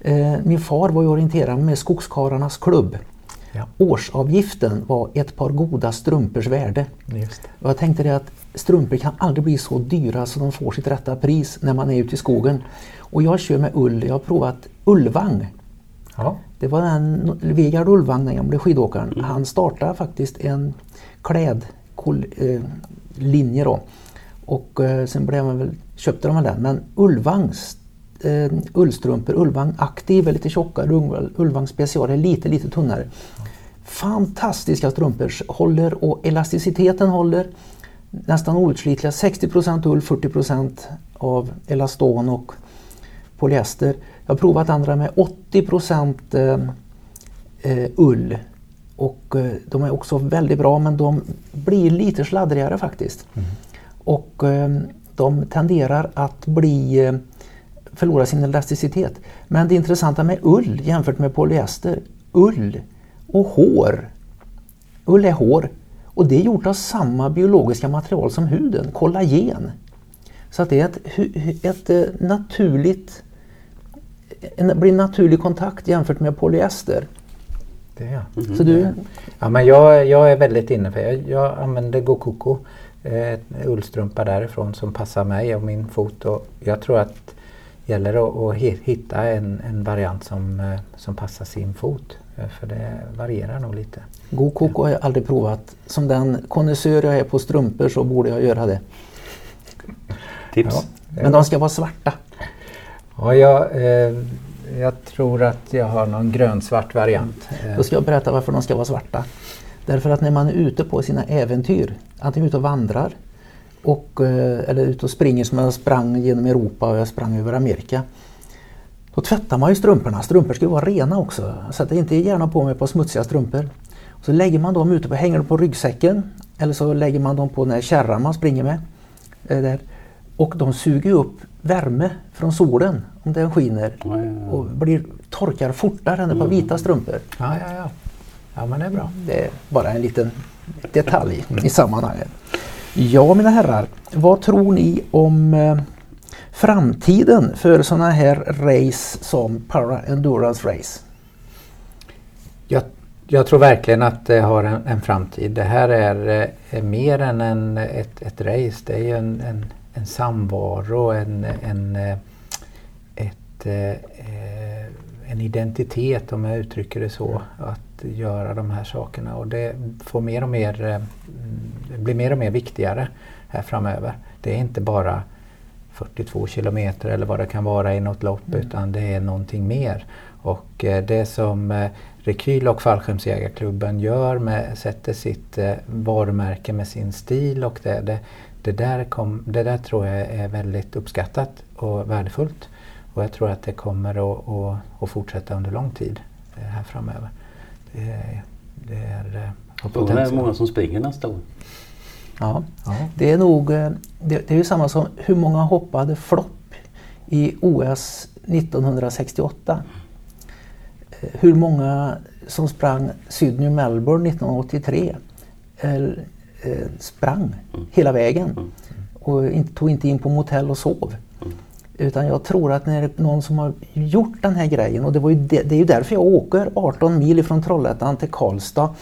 Eh, min far var ju orienterad med Skogskarlarnas klubb. Ja. Årsavgiften var ett par goda strumpors värde. Jag tänkte det att strumpor kan aldrig bli så dyra så de får sitt rätta pris när man är ute i skogen. Och jag kör med ull. Jag har provat ullvagn. Ja. Det var den Vegard Ullvagn, den gamle skidåkaren. Mm. Han startade faktiskt en klädlinje då. Och eh, sen blev man väl, köpte de den. Men Ullvangs eh, ullstrumpor, Ullvang Aktiv är lite tjockare, Ullvang Special är lite, lite tunnare. Fantastiska strumpor, håller och elasticiteten håller. Nästan outslitliga, 60% ull, 40% av elaston och polyester. Jag har provat andra med 80 eh, eh, ull och eh, de är också väldigt bra men de blir lite sladdrigare faktiskt. Mm och ehm, de tenderar att bli eh, förlora sin elasticitet. Men det intressanta med ull jämfört med polyester, ull och hår. Ull är hår och det är gjort av samma biologiska material som huden, kollagen. Så att det är ett, ett eh, naturligt, en, blir naturlig kontakt jämfört med polyester. Det. Mm. Så du? Ja, men jag, jag är väldigt inne för jag, jag använder Gokoko Eh, ullstrumpa därifrån som passar mig och min fot. Och jag tror att det gäller att, att hitta en, en variant som, eh, som passar sin fot. Eh, För det varierar nog lite. God koko har jag aldrig provat. Som den konnässör jag är på strumpor så borde jag göra det. Tips. Ja. Men de ska vara svarta. Ja, jag, eh, jag tror att jag har någon grönsvart variant. Då ska jag berätta varför de ska vara svarta. Därför att när man är ute på sina äventyr, antingen ute och vandrar och, eh, eller ute och springer som jag sprang genom Europa och jag sprang över Amerika. Då tvättar man ju strumporna. Strumpor ska ju vara rena också. Jag sätter inte gärna på mig par smutsiga strumpor. Så lägger man dem ute på, hänger dem på ryggsäcken eller så lägger man dem på den här kärran man springer med. eh, Där. Och de suger upp värme från solen om den skiner och blir, torkar fortare än ett par vita strumpor. ja, ja, ja. Ja, men det är bra. Det är bara en liten detalj i sammanhanget. Ja, mina herrar, vad tror ni om eh, framtiden för sådana här race som Para Endurance Race? Jag, jag tror verkligen att det har en, en framtid. Det här är, eh, är mer än en, ett, ett race. Det är ju en, en, en samvaro, en, en, eh, ett, eh, eh, en identitet om jag uttrycker det så. Att göra de här sakerna och det får mer och mer, eh, blir mer och mer viktigare här framöver. Det är inte bara 42 kilometer eller vad det kan vara i något lopp utan det är någonting mer. Och eh, det som eh, Rekyl och Fallskärmsjägarklubben gör, med, sätter sitt varumärke med sin stil och det, det, det, där kom, det där tror jag är väldigt uppskattat och värdefullt. Och jag tror att det kommer att, att, att fortsätta under lång tid eh, här framöver. Det, är- det är eh, Frågan är hur många som springer nästa år. Ja, Ja. det är nog eh, det, det är ju samma som hur många hoppade flopp i OS 1968. Eh, Hur många som sprang Sydney Melbourne 1983 eh, eh, sprang hela vägen och inte, tog inte in på motell och sov. Utan jag tror att när någon som har gjort den här grejen och det, var ju det, det är ju därför jag åker 18 mil ifrån Trollhättan till Karlstad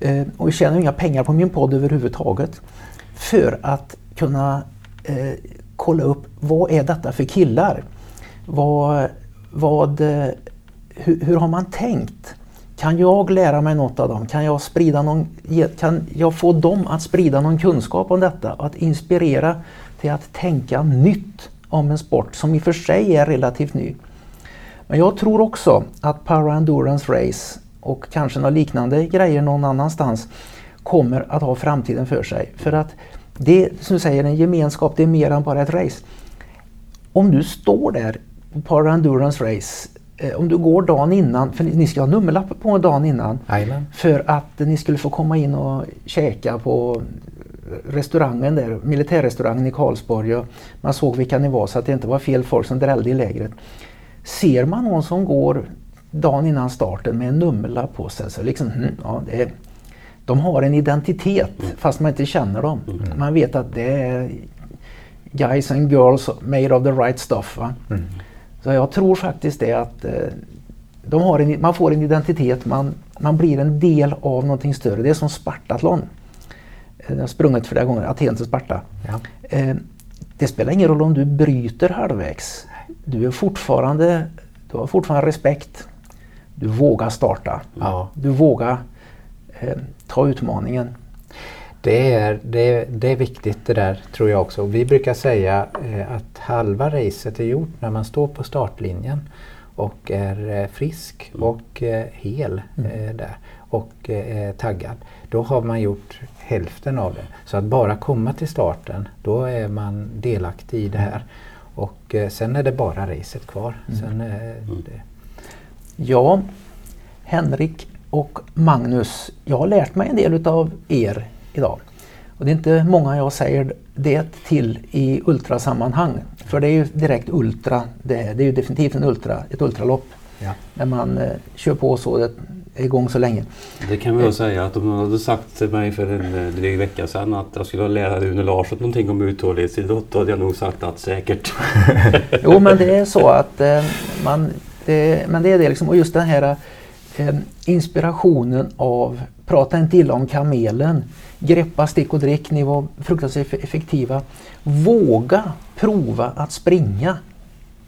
eh, och tjänar inga pengar på min podd överhuvudtaget. För att kunna eh, kolla upp vad är detta för killar? Vad, vad, eh, hur, hur har man tänkt? Kan jag lära mig något av dem? Kan jag, sprida någon, kan jag få dem att sprida någon kunskap om detta? Att inspirera till att tänka nytt om en sport som i och för sig är relativt ny. Men jag tror också att Para Endurance Race och kanske några liknande grejer någon annanstans kommer att ha framtiden för sig. För att det som du säger, en gemenskap, det är mer än bara ett race. Om du står där på Para Endurance Race, eh, om du går dagen innan, för ni ska ha nummerlapp på dagen innan, Jajamän. för att ni skulle få komma in och käka på restaurangen där, militärrestaurangen i Karlsborg. Och man såg vilka ni var så att det inte var fel folk som drällde i lägret. Ser man någon som går dagen innan starten med en nummerlapp på sig så liksom, hm, ja, det är, de har en identitet fast man inte känner dem. Man vet att det är guys and girls made of the right stuff. Va? Så jag tror faktiskt det att eh, de har en, man får en identitet, man, man blir en del av någonting större. Det är som Spartathlon. Jag har sprungit flera gånger, Aten till Sparta. Ja. Eh, det spelar ingen roll om du bryter halvvägs. Du, är fortfarande, du har fortfarande respekt. Du vågar starta. Ja. Du vågar eh, ta utmaningen. Det är, det, är, det är viktigt det där tror jag också. Vi brukar säga eh, att halva racet är gjort när man står på startlinjen och är eh, frisk och eh, hel eh, där och taggad. Då har man gjort hälften av det. Så att bara komma till starten, då är man delaktig i det här. Och eh, sen är det bara racet kvar. Sen, eh, Ja, Henrik och Magnus, jag har lärt mig en del utav er idag. Och det är inte många jag säger det till i ultrasammanhang. För det är ju direkt ultra, det är, det är ju definitivt en ultra, ett ultralopp. ja. När man eh, kör på så, det igång så länge. Det kan vi väl säga att om någon hade sagt till mig för en eh, dryg vecka sedan att jag skulle lära Rune Larsson någonting om uthållighetsidrott då hade jag nog sagt att säkert. <laughs> Jo men det är så att eh, man, det, men det är det liksom, och just den här eh, inspirationen av, prata inte illa om kamelen, greppa, stick och drick, ni var fruktansvärt eff- effektiva. Våga prova att springa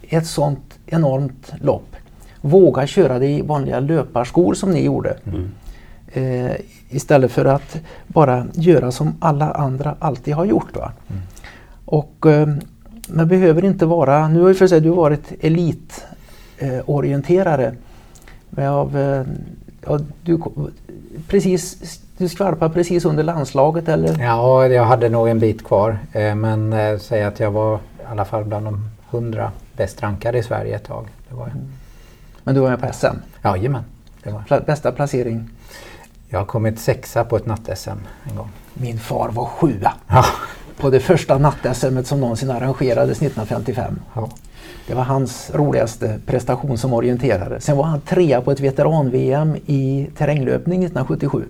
ett sånt enormt lopp. Våga köra det i vanliga löparskor som ni gjorde. Mm. Eh, istället för att bara göra som alla andra alltid har gjort. Va? Mm. Och eh, man behöver inte vara, nu har ju för sig du varit elitorienterare. Men av, eh, ja, du, precis, du skvalpade precis under landslaget eller? Ja, jag hade nog en bit kvar. Eh, men eh, säg att jag var i alla fall bland de hundra bäst rankade i Sverige ett tag. Det var jag. Men du var med på SM? Jajamän. Det var. Bästa placering? Jag har kommit sexa på ett natt-SM en gång. Min far var sjua Ja. på det första natt-SM som någonsin arrangerades 1955. Ja. Det var hans roligaste prestation som orienterare. Sen var han trea på ett veteran-VM i terränglöpning 1977.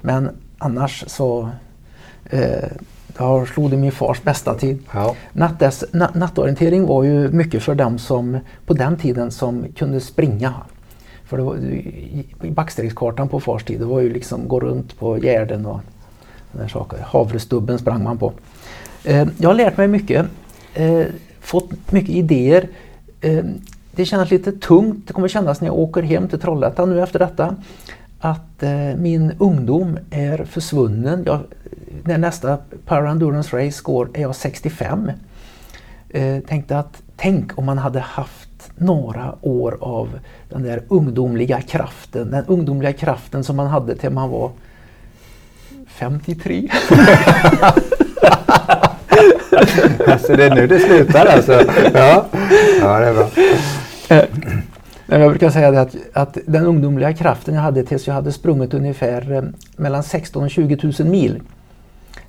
Men annars så eh, jag slog det min fars bästa tid. Ja. Nattes, na, nattorientering var ju mycket för dem som på den tiden som kunde springa. För det var, i backstreckskartan på fars tid, det var ju liksom gå runt på gärden och sådana saker. Havrestubben sprang man på. Eh, jag har lärt mig mycket, eh, fått mycket idéer. Eh, det känns lite tungt, det kommer kännas när jag åker hem till Trollhättan nu efter detta, att eh, min ungdom är försvunnen. Jag, när nästa Power Endurance Race går är jag 65. Eh, tänkte att tänk om man hade haft några år av den där ungdomliga kraften, den ungdomliga kraften som man hade till man var 53. Alltså <laughs> det är nu det slutar alltså. Ja, ja det är bra. Men jag brukar säga det att, att den ungdomliga kraften jag hade tills jag hade sprungit ungefär eh, mellan 16 och 20 000 mil.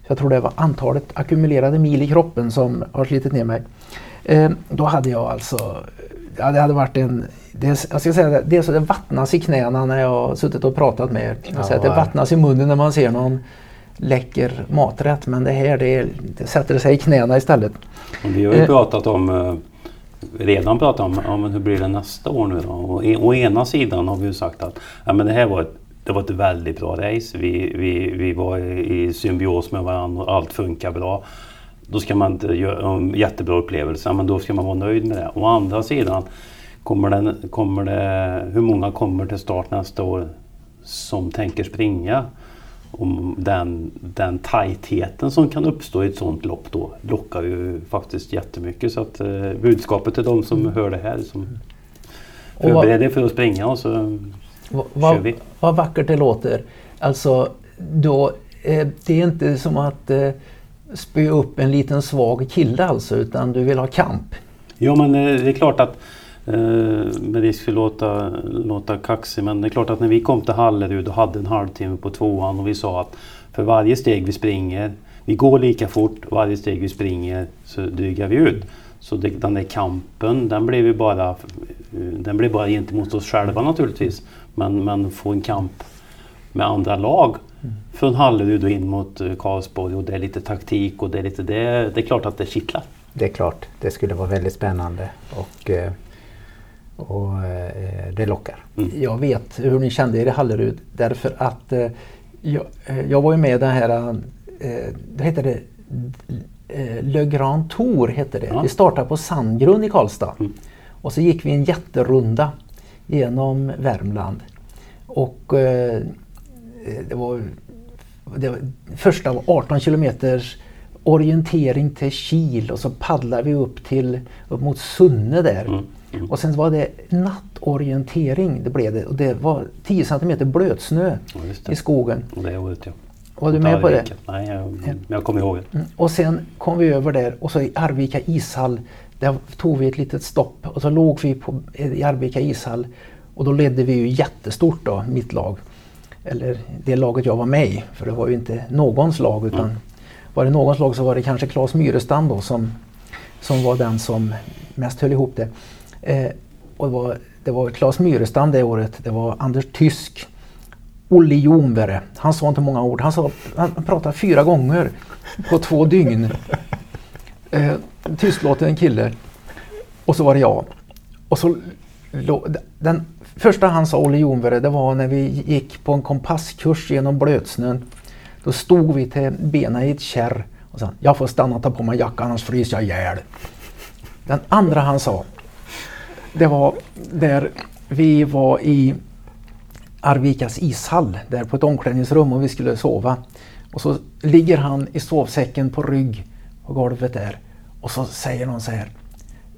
Jag tror det var antalet ackumulerade mil i kroppen som har slitit ner mig. Eh, då hade jag alltså, ja, det hade varit en, det, jag ska säga det, det vattnas i knäna när jag har suttit och pratat med er. Jag säger att det vattnas i munnen när man ser någon läcker maträtt men det här det, det sätter sig i knäna istället. Vi har ju Eh. pratat om, eh, redan pratat om ja, men hur blir det nästa år nu då? Och e, å ena sidan har vi ju sagt att ja, men det här var ett, det var ett väldigt bra race. Vi, vi, vi var i, symbios med varandra och allt funkar bra. Då ska man inte göra en jättebra upplevelse, men då ska man vara nöjd med det. Å andra sidan, kommer det, kommer det, hur många kommer till start nästa år som tänker springa? Om den, den tajtheten som kan uppstå i ett sånt lopp då lockar ju faktiskt jättemycket. Så att eh, budskapet till de som hör det här som Och vad- förbered er för att springa och så Va- Vad, vi. vad vackert det låter. Alltså, då, eh, det är inte som att eh, spy upp en liten svag kille alltså, utan du vill ha kamp. Ja men eh, det är klart att eh, med risk för att låta, låta kaxig men det är klart att när vi kom till Hallerud och hade en halvtimme på tvåan och vi sa att för varje steg vi springer, vi går lika fort, varje steg vi springer så drygar vi ut. Så det, den där kampen den blev ju bara, eh, den blev bara gentemot oss själva naturligtvis. Men, men få en kamp med andra lag från Hallerud och in mot eh, Karlsborg och det är lite taktik och det är lite det. Det är klart att det kittlar. Det är klart, det skulle vara väldigt spännande och, eh, och eh, det lockar. Jag vet hur ni kände er i Hallerud därför att jag, jag var ju med i den här, det heter det, Le Grand Tour hette det. Ja. Vi startade på Sandgrund i Karlstad. Mm. Och så gick vi en jätterunda genom Värmland. Och eh, det var, det var första var 18 kilometers orientering till Kil och så paddlade vi upp till upp mot Sunne där. Mm, mm. Och sen var det nattorientering det blev det och det var 10 centimeter blötsnö Ja, i skogen. Och det året ja. Var du med på det? Arvika. Nej, jag, jag kommer ihåg det. Mm. Och sen kom vi över där och så i Arvika ishall där tog vi ett litet stopp och så låg vi på, i Arvika ishall och då ledde vi ju jättestort då, mitt lag. Eller det laget jag var med i, för det var ju inte någons lag utan var det någons lag så var det kanske Claes Myrestam då som, som var den som mest höll ihop det. Eh, och det var, det var Claes Myrestam det året, det var Anders Tysk, Olle Jonberg. Han sa inte många ord, han, sa, han pratade fyra gånger på två dygn. Eh, tystlåten kille. Och så var det jag. Och så den första han sa, Olle Jonberg, det var när vi gick på en kompasskurs genom blötsnön. Då stod vi till benen i ett kärr och sa jag får stanna och ta på mig jackan annars fryser jag ihjäl. Den andra han sa, det var där vi var i Arvikas ishall, där på ett omklädningsrum och vi skulle sova. Och så ligger han i sovsäcken på rygg på golvet där och så säger någon så här.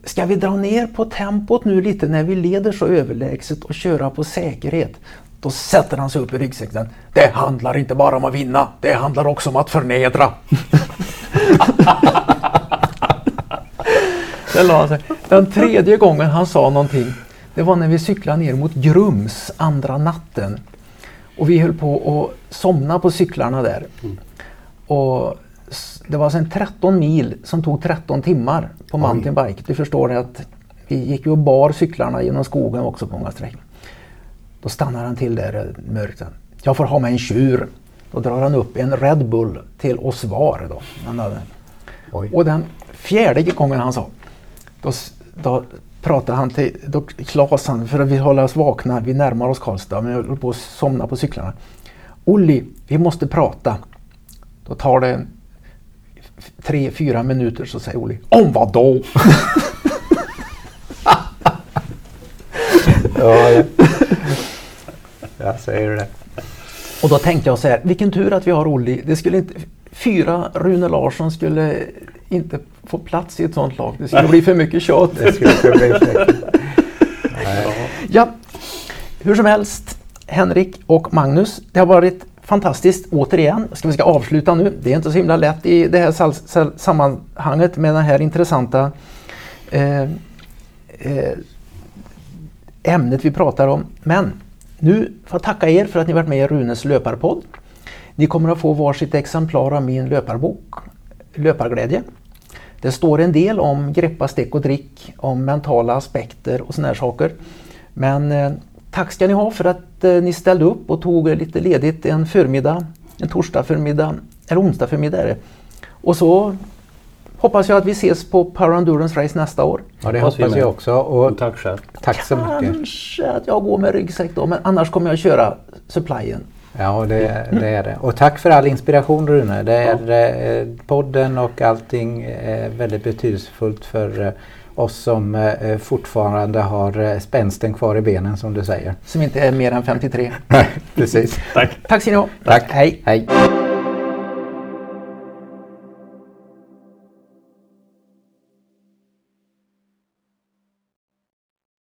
Ska vi dra ner på tempot nu lite när vi leder så överlägset och köra på säkerhet? Då sätter han sig upp i ryggsäcken. Det handlar inte bara om att vinna, det handlar också om att förnedra. <laughs> Den, la han sig. Den tredje gången han sa någonting, det var när vi cyklade ner mot Grums andra natten. Och vi höll på att somna på cyklarna där. Och s- det var sen 13 mil som tog 13 timmar på mountainbike. Du förstår att vi gick ju och bar cyklarna genom skogen också på många sträckor. Då stannar han till där mörkt. Jag får ha mig en tjur. Då drar han upp en Red Bull till Osvar. Då. Han hade. Oj. Och den fjärde gången han sa, då, då pratade han till då Claes, han, för att vi håller oss vakna, vi närmar oss Karlstad, men jag håller på att somna på cyklarna. Olli, vi måste prata. Då tar det tre, fyra minuter så säger Olli, om vad då? <laughs> Ja, ja. Jag säger det. Och då tänkte jag så här, vilken tur att vi har Olli. Det skulle inte, fyra Rune Larsson skulle inte få plats i ett sånt lag. Det skulle bli för mycket tjat. Det skulle bli säkert. <laughs> Ja, hur som helst, Henrik och Magnus, det har varit fantastiskt återigen. Ska vi ska avsluta nu? Det är inte så himla lätt i det här sammanhanget med det här intressanta eh, eh, ämnet vi pratar om. Men nu får jag tacka er för att ni varit med i Runes löparpodd. Ni kommer att få varsitt exemplar av min löparbok Löparglädje. Det står en del om greppa, stäck och drick, om mentala aspekter och såna här saker. Men eh, tack ska ni ha för att eh, ni ställde upp och tog lite ledigt en förmiddag, en torsdag förmiddag, eller onsdag förmiddag. Och så hoppas jag att vi ses på Power Endurance Race nästa år. Ja, det Hoppas med. jag också. Och Tack själv. tack så mycket. Kanske att jag går med ryggsäck då, men annars kommer jag köra supplyen. Ja, det, det är det. Och tack för all inspiration Rune. Det är eh, podden och allting är väldigt betydelsefullt för eh, oss som eh, fortfarande har eh, spänsten kvar i benen som du säger. Som inte är mer än 53. Precis. Tack. Tack ska ni ha. Tack. Hej. Hej.